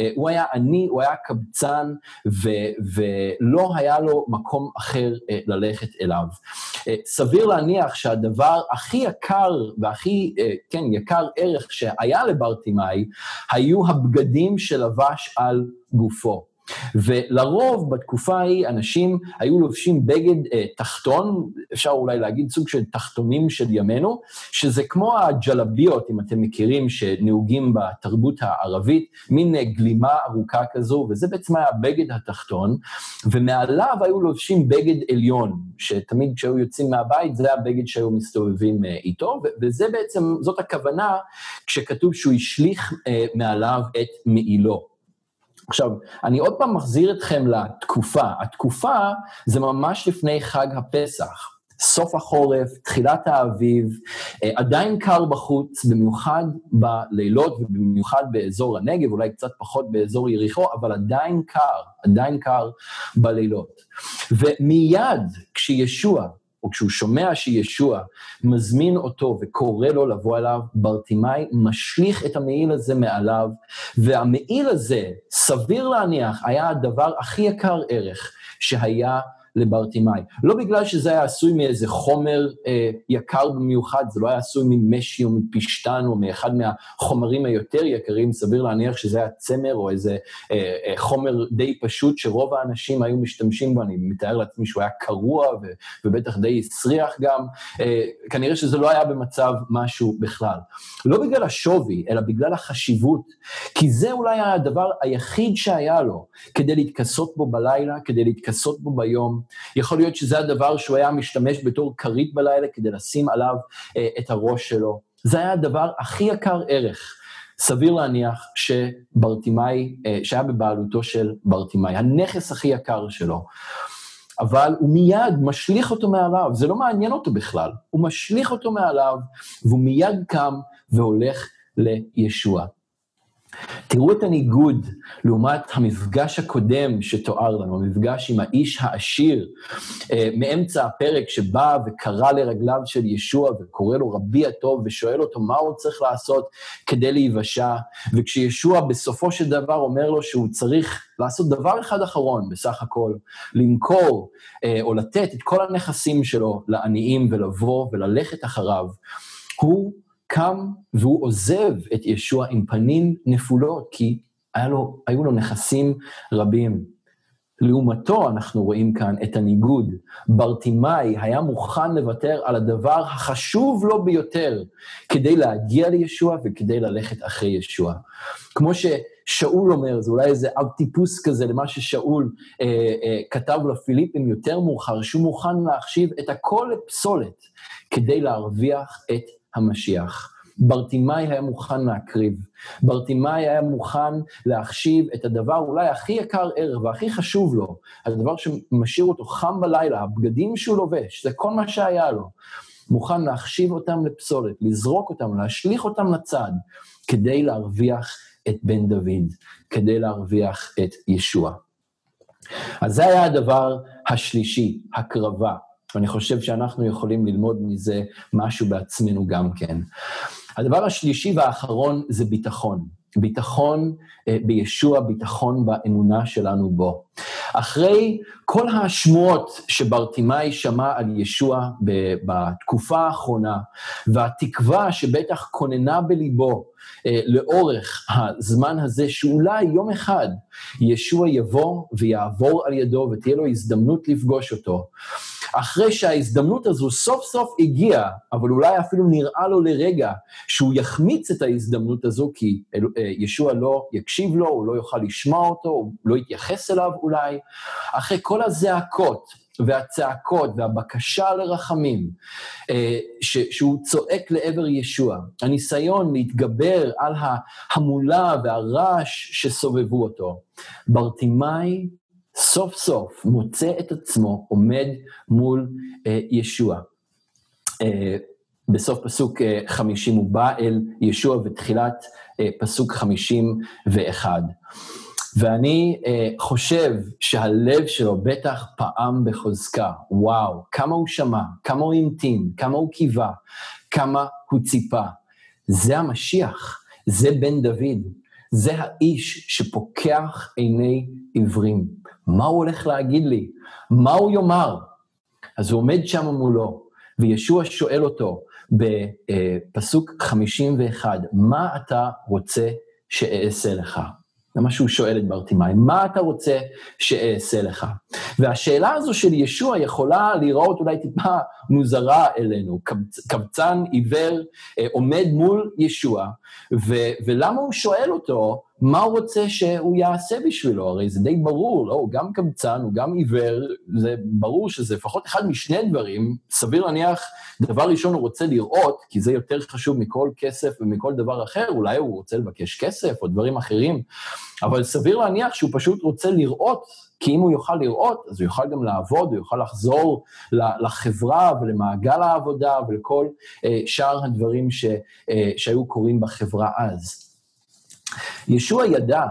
אה, הוא היה עני, הוא היה קבצן, ו, ולא היה לו מקום אחר אה, ללכת אליו. אה, סביר להניח שהדבר הכי יקר והכי, כן, יקר ערך שהיה לברטימאי, היו הבגדים שלבש על גופו. ולרוב בתקופה ההיא אנשים היו לובשים בגד אה, תחתון, אפשר אולי להגיד סוג של תחתונים של ימינו, שזה כמו הג'לביות, אם אתם מכירים, שנהוגים בתרבות הערבית, מין אה, גלימה ארוכה כזו, וזה בעצם היה הבגד התחתון, ומעליו היו לובשים בגד עליון, שתמיד כשהיו יוצאים מהבית זה הבגד שהיו מסתובבים אה, איתו, וזה בעצם, זאת הכוונה כשכתוב שהוא השליך אה, מעליו את מעילו. עכשיו, אני עוד פעם מחזיר אתכם לתקופה. התקופה זה ממש לפני חג הפסח. סוף החורף, תחילת האביב, אה, עדיין קר בחוץ, במיוחד בלילות ובמיוחד באזור הנגב, אולי קצת פחות באזור יריחו, אבל עדיין קר, עדיין קר בלילות. ומיד כשישוע או כשהוא שומע שישוע מזמין אותו וקורא לו לבוא אליו, ברטימאי משליך את המעיל הזה מעליו, והמעיל הזה, סביר להניח, היה הדבר הכי יקר ערך שהיה לברטימאי. לא בגלל שזה היה עשוי מאיזה חומר אה, יקר במיוחד, זה לא היה עשוי ממשי או מפשטן או מאחד מהחומרים היותר יקרים, סביר להניח שזה היה צמר או איזה אה, אה, חומר די פשוט שרוב האנשים היו משתמשים בו, אני מתאר לעצמי שהוא היה קרוע ו, ובטח די הסריח גם, אה, כנראה שזה לא היה במצב משהו בכלל. לא בגלל השווי, אלא בגלל החשיבות, כי זה אולי הדבר היחיד שהיה לו כדי להתכסות בו בלילה, כדי להתכסות בו ביום, יכול להיות שזה הדבר שהוא היה משתמש בתור כרית בלילה כדי לשים עליו אה, את הראש שלו. זה היה הדבר הכי יקר ערך. סביר להניח שברטימאי, אה, שהיה בבעלותו של ברטימאי, הנכס הכי יקר שלו. אבל הוא מיד משליך אותו מעליו, זה לא מעניין אותו בכלל. הוא משליך אותו מעליו, והוא מיד קם והולך לישוע. תראו את הניגוד לעומת המפגש הקודם שתואר לנו, המפגש עם האיש העשיר, אה, מאמצע הפרק שבא וקרא לרגליו של ישוע וקורא לו רבי הטוב ושואל אותו מה הוא צריך לעשות כדי להיוושע, וכשישוע בסופו של דבר אומר לו שהוא צריך לעשות דבר אחד אחרון בסך הכל, למכור אה, או לתת את כל הנכסים שלו לעניים ולבוא וללכת אחריו, הוא קם והוא עוזב את ישוע עם פנים נפולות, כי לו, היו לו נכסים רבים. לעומתו, אנחנו רואים כאן את הניגוד. ברטימאי היה מוכן לוותר על הדבר החשוב לו ביותר כדי להגיע לישוע וכדי ללכת אחרי ישוע. כמו ששאול אומר, זה אולי איזה אב טיפוס כזה למה ששאול אה, אה, כתב לפיליפים יותר מאוחר, שהוא מוכן להחשיב את הכל לפסולת כדי להרוויח את המשיח. ברטימאי היה מוכן להקריב. ברטימאי היה מוכן להחשיב את הדבר אולי הכי יקר ערך והכי חשוב לו, הדבר שמשאיר אותו חם בלילה, הבגדים שהוא לובש, זה כל מה שהיה לו. מוכן להחשיב אותם לפסולת, לזרוק אותם, להשליך אותם לצד, כדי להרוויח את בן דוד, כדי להרוויח את ישוע. אז זה היה הדבר השלישי, הקרבה. ואני חושב שאנחנו יכולים ללמוד מזה משהו בעצמנו גם כן. הדבר השלישי והאחרון זה ביטחון. ביטחון אה, בישוע, ביטחון באמונה שלנו בו. אחרי כל השמועות שברטימאי שמע על ישוע בתקופה האחרונה, והתקווה שבטח כוננה בליבו אה, לאורך הזמן הזה, שאולי יום אחד ישוע יבוא ויעבור על ידו ותהיה לו הזדמנות לפגוש אותו, אחרי שההזדמנות הזו סוף סוף הגיעה, אבל אולי אפילו נראה לו לרגע שהוא יחמיץ את ההזדמנות הזו, כי אה, ישוע לא יקשיב לו, הוא לא יוכל לשמוע אותו, הוא לא יתייחס אליו אולי, אחרי כל הזעקות, והצעקות והבקשה לרחמים, אה, שהוא צועק לעבר ישוע, הניסיון להתגבר על ההמולה והרעש שסובבו אותו. ברטימאי סוף סוף מוצא את עצמו עומד מול אה, ישוע. אה, בסוף פסוק אה, 50 הוא בא אל ישוע ותחילת אה, פסוק 51. ואני אה, חושב שהלב שלו בטח פעם בחוזקה. וואו, כמה הוא שמע, כמה הוא המתין, כמה הוא קיווה, כמה הוא ציפה. זה המשיח, זה בן דוד, זה האיש שפוקח עיני עיוורים. מה הוא הולך להגיד לי? מה הוא יאמר? אז הוא עומד שם מולו, וישוע שואל אותו בפסוק 51, מה אתה רוצה שאעשה לך? זה מה שהוא שואל את ברטימאי, מה אתה רוצה שאעשה לך? והשאלה הזו של ישוע יכולה להיראות אולי טיפה מוזרה אלינו. קבצן עיוור אה, עומד מול ישוע, ו- ולמה הוא שואל אותו מה הוא רוצה שהוא יעשה בשבילו? הרי זה די ברור, לא? הוא גם קבצן, הוא גם עיוור, זה ברור שזה לפחות אחד משני דברים, סביר להניח, דבר ראשון הוא רוצה לראות, כי זה יותר חשוב מכל כסף ומכל דבר אחר, אולי הוא רוצה לבקש כסף או דברים אחרים, אבל סביר להניח שהוא פשוט רוצה לראות, כי אם הוא יוכל לראות, אז הוא יוכל גם לעבוד, הוא יוכל לחזור לחברה ולמעגל העבודה ולכל אה, שאר הדברים ש, אה, שהיו קורים בחברה אז. ישוע ידע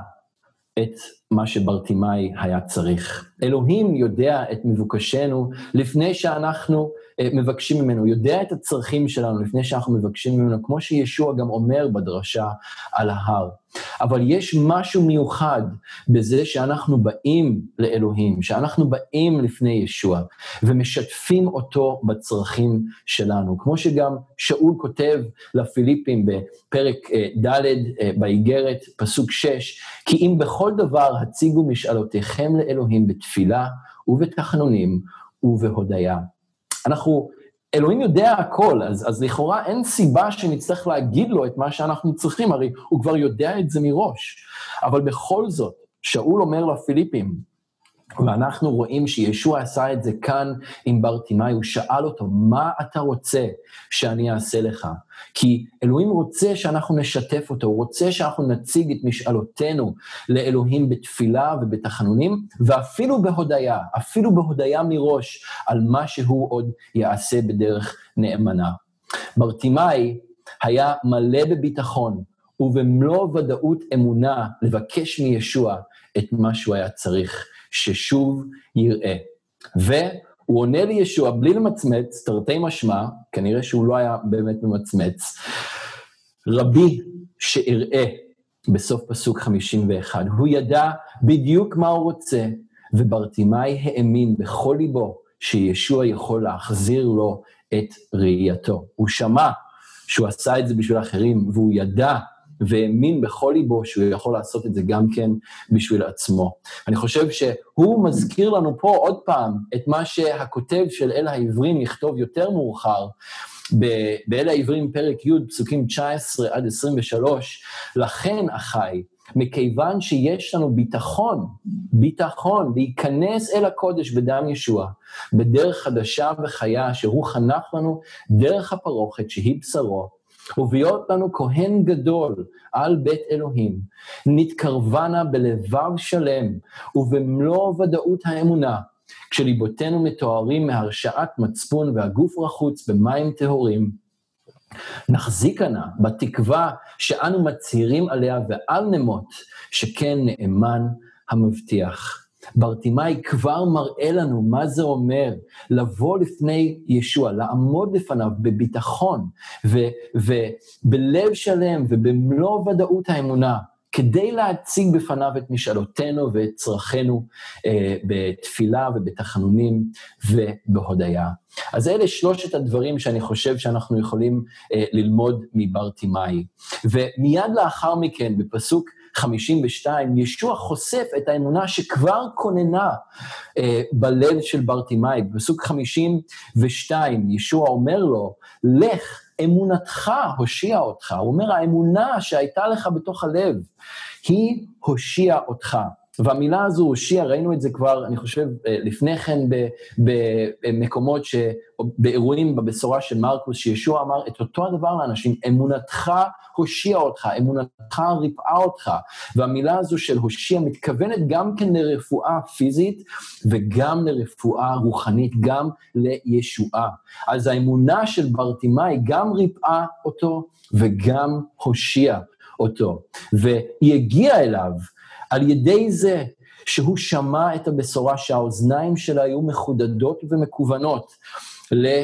את מה שברטימאי היה צריך. אלוהים יודע את מבוקשנו לפני שאנחנו מבקשים ממנו, יודע את הצרכים שלנו לפני שאנחנו מבקשים ממנו, כמו שישוע גם אומר בדרשה על ההר. אבל יש משהו מיוחד בזה שאנחנו באים לאלוהים, שאנחנו באים לפני ישוע ומשתפים אותו בצרכים שלנו. כמו שגם שאול כותב לפיליפים בפרק אה, ד' אה, באיגרת, פסוק 6, כי אם בכל דבר הציגו משאלותיכם לאלוהים בתפילה ובתחנונים ובהודיה. אנחנו, אלוהים יודע הכל, אז, אז לכאורה אין סיבה שנצטרך להגיד לו את מה שאנחנו צריכים, הרי הוא כבר יודע את זה מראש. אבל בכל זאת, שאול אומר לפיליפים, ואנחנו רואים שישוע עשה את זה כאן עם ברטימאי, הוא שאל אותו, מה אתה רוצה שאני אעשה לך? כי אלוהים רוצה שאנחנו נשתף אותו, הוא רוצה שאנחנו נציג את משאלותינו לאלוהים בתפילה ובתחנונים, ואפילו בהודיה, אפילו בהודיה מראש, על מה שהוא עוד יעשה בדרך נאמנה. ברטימאי היה מלא בביטחון ובמלוא ודאות אמונה לבקש מישוע את מה שהוא היה צריך. ששוב יראה. והוא עונה לישוע בלי למצמץ, תרתי משמע, כנראה שהוא לא היה באמת ממצמץ, רבי שאראה, בסוף פסוק 51. הוא ידע בדיוק מה הוא רוצה, וברטימאי האמין בכל ליבו שישוע יכול להחזיר לו את ראייתו. הוא שמע שהוא עשה את זה בשביל אחרים, והוא ידע והאמין בכל ליבו שהוא יכול לעשות את זה גם כן בשביל עצמו. אני חושב שהוא מזכיר לנו פה עוד פעם את מה שהכותב של אל העברים יכתוב יותר מאוחר, באל העברים פרק י', פסוקים 19 עד 23, לכן, אחי, מכיוון שיש לנו ביטחון, ביטחון להיכנס אל הקודש בדם ישוע, בדרך חדשה וחיה שהוא חנך לנו דרך הפרוכת שהיא בשרו, ובהיות לנו כהן גדול על בית אלוהים, נתקרבנה בלבב שלם ובמלוא ודאות האמונה, כשליבותינו מתוארים מהרשעת מצפון והגוף רחוץ במים טהורים, נחזיקה נא בתקווה שאנו מצהירים עליה ואל נמות, שכן נאמן המבטיח. ברטימאי כבר מראה לנו מה זה אומר לבוא לפני ישוע, לעמוד לפניו בביטחון ובלב שלם ובמלוא ודאות האמונה, כדי להציג בפניו את משאלותינו ואת צרכינו אה, בתפילה ובתחנונים ובהודיה. אז אלה שלושת הדברים שאני חושב שאנחנו יכולים אה, ללמוד מברטימאי. ומיד לאחר מכן, בפסוק 52, ישוע חושף את האמונה שכבר כוננה אה, בלב של ברטימאי. בפסוק 52, ישוע אומר לו, לך, אמונתך הושיע אותך. הוא אומר, האמונה שהייתה לך בתוך הלב, היא הושיעה אותך. והמילה הזו, הושיע, ראינו את זה כבר, אני חושב, אה, לפני כן במקומות, ש... באירועים בבשורה של מרקוס, שישוע אמר את אותו הדבר לאנשים, אמונתך הושיע אותך, אמונתך ריפאה אותך. והמילה הזו של הושיע מתכוונת גם כן לרפואה פיזית וגם לרפואה רוחנית, גם לישועה. אז האמונה של ברטימאי גם ריפאה אותו וגם הושיע אותו. והיא הגיעה אליו על ידי זה שהוא שמע את הבשורה שהאוזניים שלה היו מחודדות ומקוונות ל...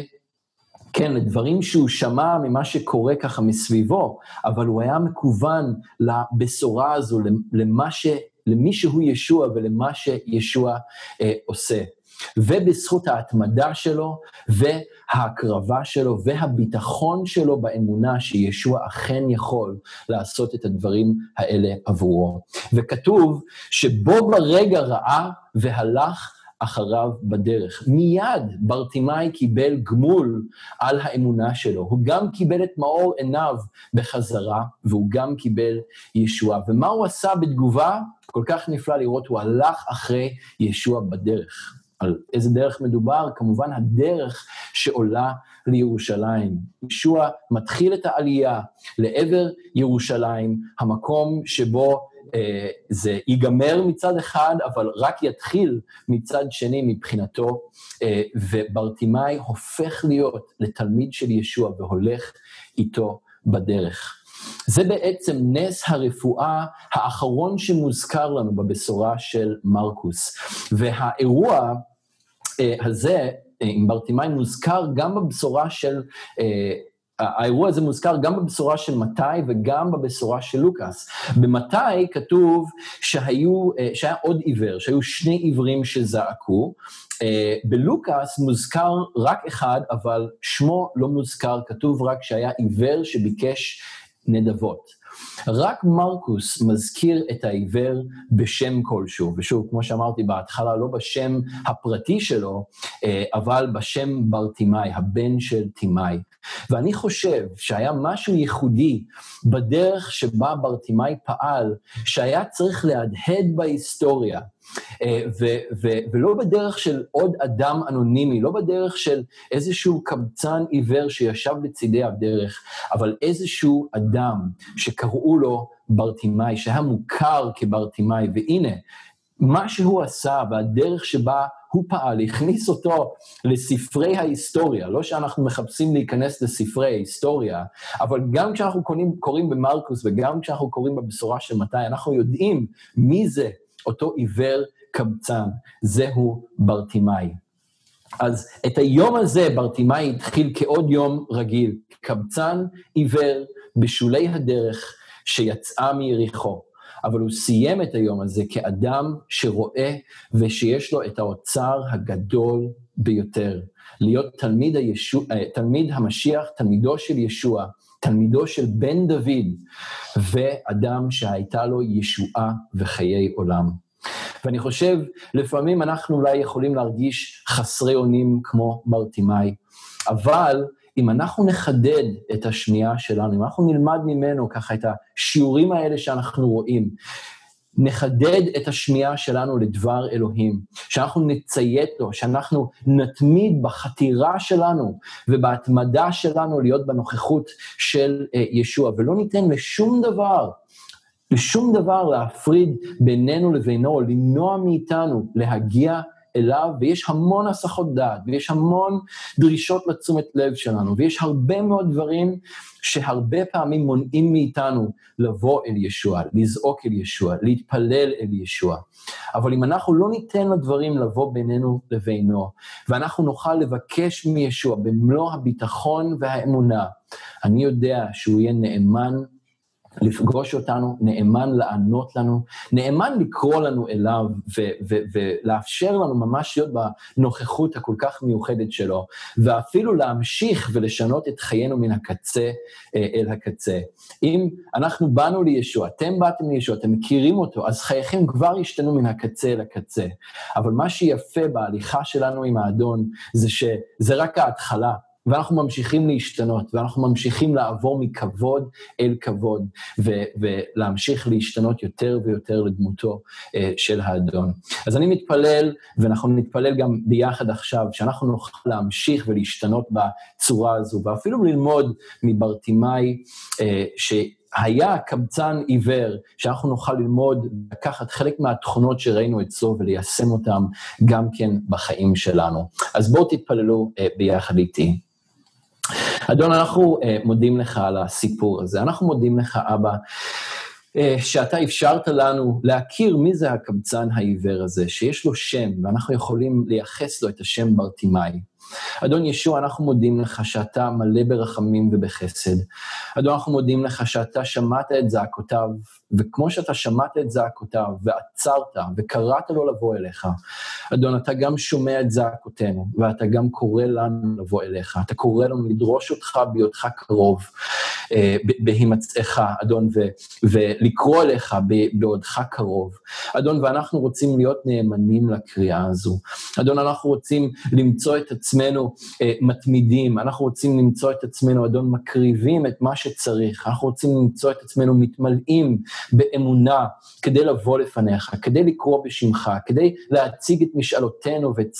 כן, לדברים שהוא שמע ממה שקורה ככה מסביבו, אבל הוא היה מקוון לבשורה הזו, למה ש... למי שהוא ישוע ולמה שישוע אה, עושה. ובזכות ההתמדה שלו, וההקרבה שלו, והביטחון שלו באמונה שישוע אכן יכול לעשות את הדברים האלה עבורו. וכתוב שבו ברגע ראה והלך אחריו בדרך. מיד ברטימאי קיבל גמול על האמונה שלו. הוא גם קיבל את מאור עיניו בחזרה, והוא גם קיבל ישוע. ומה הוא עשה בתגובה? כל כך נפלא לראות, הוא הלך אחרי ישוע בדרך. על איזה דרך מדובר? כמובן הדרך שעולה לירושלים. ישוע מתחיל את העלייה לעבר ירושלים, המקום שבו אה, זה ייגמר מצד אחד, אבל רק יתחיל מצד שני מבחינתו, אה, וברטימאי הופך להיות לתלמיד של ישוע והולך איתו בדרך. זה בעצם נס הרפואה האחרון שמוזכר לנו בבשורה של מרקוס. והאירוע אה, הזה, אה, עם ברטימאי, מוזכר גם בבשורה של... אה, האירוע הזה מוזכר גם בבשורה של מתי וגם בבשורה של לוקאס. במתי כתוב שהיו, שהיה עוד עיוור, שהיו שני עיוורים שזעקו. בלוקאס מוזכר רק אחד, אבל שמו לא מוזכר, כתוב רק שהיה עיוור שביקש נדבות. רק מרקוס מזכיר את העיוור בשם כלשהו, ושוב, כמו שאמרתי בהתחלה, לא בשם הפרטי שלו, אה, אבל בשם ברטימאי, הבן של תימאי. ואני חושב שהיה משהו ייחודי בדרך שבה ברטימאי פעל, שהיה צריך להדהד בהיסטוריה. אה, ו- ו- ולא בדרך של עוד אדם אנונימי, לא בדרך של איזשהו קבצן עיוור שישב לצידי הדרך, אבל איזשהו אדם שקראו לו ברטימאי, שהיה מוכר כברטימאי, והנה, מה שהוא עשה והדרך שבה הוא פעל, הכניס אותו לספרי ההיסטוריה, לא שאנחנו מחפשים להיכנס לספרי ההיסטוריה, אבל גם כשאנחנו קוראים, קוראים במרקוס וגם כשאנחנו קוראים בבשורה של מתי, אנחנו יודעים מי זה אותו עיוור קבצן, זהו ברטימאי. אז את היום הזה ברטימאי התחיל כעוד יום רגיל, קבצן עיוור בשולי הדרך שיצאה מיריחו. אבל הוא סיים את היום הזה כאדם שרואה ושיש לו את האוצר הגדול ביותר. להיות תלמיד, הישוע, אה, תלמיד המשיח, תלמידו של ישוע, תלמידו של בן דוד, ואדם שהייתה לו ישועה וחיי עולם. ואני חושב, לפעמים אנחנו אולי יכולים להרגיש חסרי אונים כמו ברטימאי, אבל אם אנחנו נחדד את השמיעה שלנו, אם אנחנו נלמד ממנו ככה את השיעורים האלה שאנחנו רואים, נחדד את השמיעה שלנו לדבר אלוהים, שאנחנו נציית לו, שאנחנו נתמיד בחתירה שלנו ובהתמדה שלנו להיות בנוכחות של uh, ישוע, ולא ניתן לשום דבר, לשום דבר להפריד בינינו לבינו, למנוע מאיתנו להגיע אליו, ויש המון הסחות דעת, ויש המון דרישות לתשומת לב שלנו, ויש הרבה מאוד דברים שהרבה פעמים מונעים מאיתנו לבוא אל ישוע, לזעוק אל ישוע, להתפלל אל ישוע. אבל אם אנחנו לא ניתן לדברים לבוא בינינו לבינו, ואנחנו נוכל לבקש מישוע במלוא הביטחון והאמונה, אני יודע שהוא יהיה נאמן לפגוש אותנו, נאמן לענות לנו, נאמן לקרוא לנו אליו ולאפשר לנו ממש להיות בנוכחות הכל כך מיוחדת שלו, ואפילו להמשיך ולשנות את חיינו מן הקצה אה, אל הקצה. אם אנחנו באנו לישוע, אתם באתם לישוע, אתם מכירים אותו, אז חייכם כבר השתנו מן הקצה אל הקצה. אבל מה שיפה בהליכה שלנו עם האדון, זה שזה רק ההתחלה. ואנחנו ממשיכים להשתנות, ואנחנו ממשיכים לעבור מכבוד אל כבוד, ו- ולהמשיך להשתנות יותר ויותר לדמותו uh, של האדון. אז אני מתפלל, ואנחנו נתפלל גם ביחד עכשיו, שאנחנו נוכל להמשיך ולהשתנות בצורה הזו, ואפילו ללמוד מברטימאי, uh, ש... היה קבצן עיוור, שאנחנו נוכל ללמוד, לקחת חלק מהתכונות שראינו אצלו וליישם אותן גם כן בחיים שלנו. אז בואו תתפללו uh, ביחד איתי. אדון, אנחנו uh, מודים לך על הסיפור הזה. אנחנו מודים לך, אבא, uh, שאתה אפשרת לנו להכיר מי זה הקבצן העיוור הזה, שיש לו שם, ואנחנו יכולים לייחס לו את השם ברטימאי. אדון ישוע, אנחנו מודים לך שאתה מלא ברחמים ובחסד. אדון, אנחנו מודים לך שאתה שמעת את זעקותיו, וכמו שאתה שמעת את זעקותיו, ועצרת, וקראת לו לבוא אליך, אדון, אתה גם שומע את זעקותינו, ואתה גם קורא לנו לבוא אליך. אתה קורא לנו לדרוש אותך בהיותך קרוב, אה, בהימצאך, אדון, ו, ולקרוא אליך בעודך קרוב. אדון, ואנחנו רוצים להיות נאמנים לקריאה הזו. אדון, אנחנו רוצים למצוא את עצמנו אה, מתמידים, אנחנו רוצים למצוא את עצמנו, אדון, מקריבים את מה שצריך, אנחנו רוצים למצוא את עצמנו מתמלאים באמונה כדי לבוא לפניך, כדי לקרוא בשמך, כדי להציג את משאלותינו ואת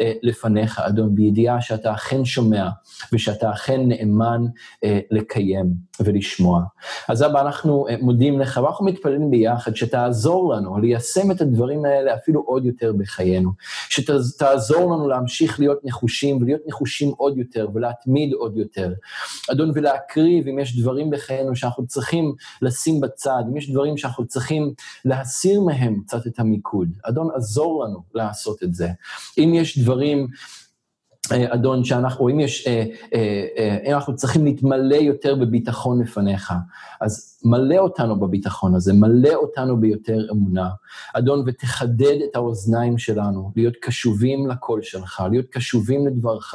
אה, לפניך, אדון, בידיעה שאתה אכן שומע ושאתה אכן נאמן אה, לקיים ולשמוע. אז אבא, אנחנו אה, מודים לך ואנחנו מתפללים ביחד שתעזור לנו ליישם את הדברים האלה אפילו עוד יותר בחיינו, שתעזור לנו להמשיך להיות נחושים ולהיות נחושים עוד יותר ולהתמיד עוד יותר. אדון, ולהקריב אם יש דברים בחיינו שאנחנו צריכים לשים בצד, אם יש דברים שאנחנו צריכים להסיר מהם קצת את המיקוד. אדון, עזור לנו לעשות את זה. אם יש דברים אדון, שאנחנו, או אם יש, אה, אה, אם אנחנו צריכים להתמלא יותר בביטחון לפניך, אז מלא אותנו בביטחון הזה, מלא אותנו ביותר אמונה. אדון, ותחדד את האוזניים שלנו, להיות קשובים לקול שלך, להיות קשובים לדברך,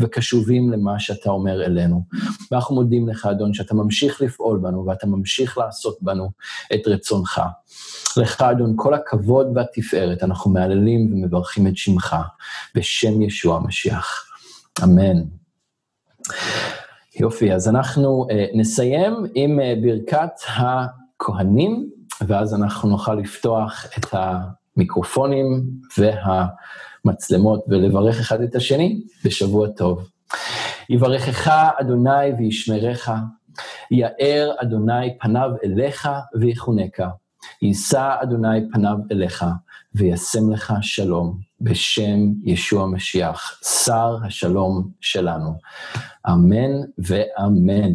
וקשובים למה שאתה אומר אלינו. ואנחנו מודים לך, אדון, שאתה ממשיך לפעול בנו, ואתה ממשיך לעשות בנו את רצונך. לך, אדון, כל הכבוד והתפארת, אנחנו מהללים ומברכים את שמך, בשם ישוע המשיח. אמן. יופי, אז אנחנו uh, נסיים עם uh, ברכת הכהנים, ואז אנחנו נוכל לפתוח את המיקרופונים והמצלמות ולברך אחד את השני בשבוע טוב. יברכך אדוני וישמרך, יאר אדוני פניו אליך ויחונקה. יישא אדוני פניו אליך, וישם לך שלום, בשם ישוע משיח, שר השלום שלנו. אמן ואמן.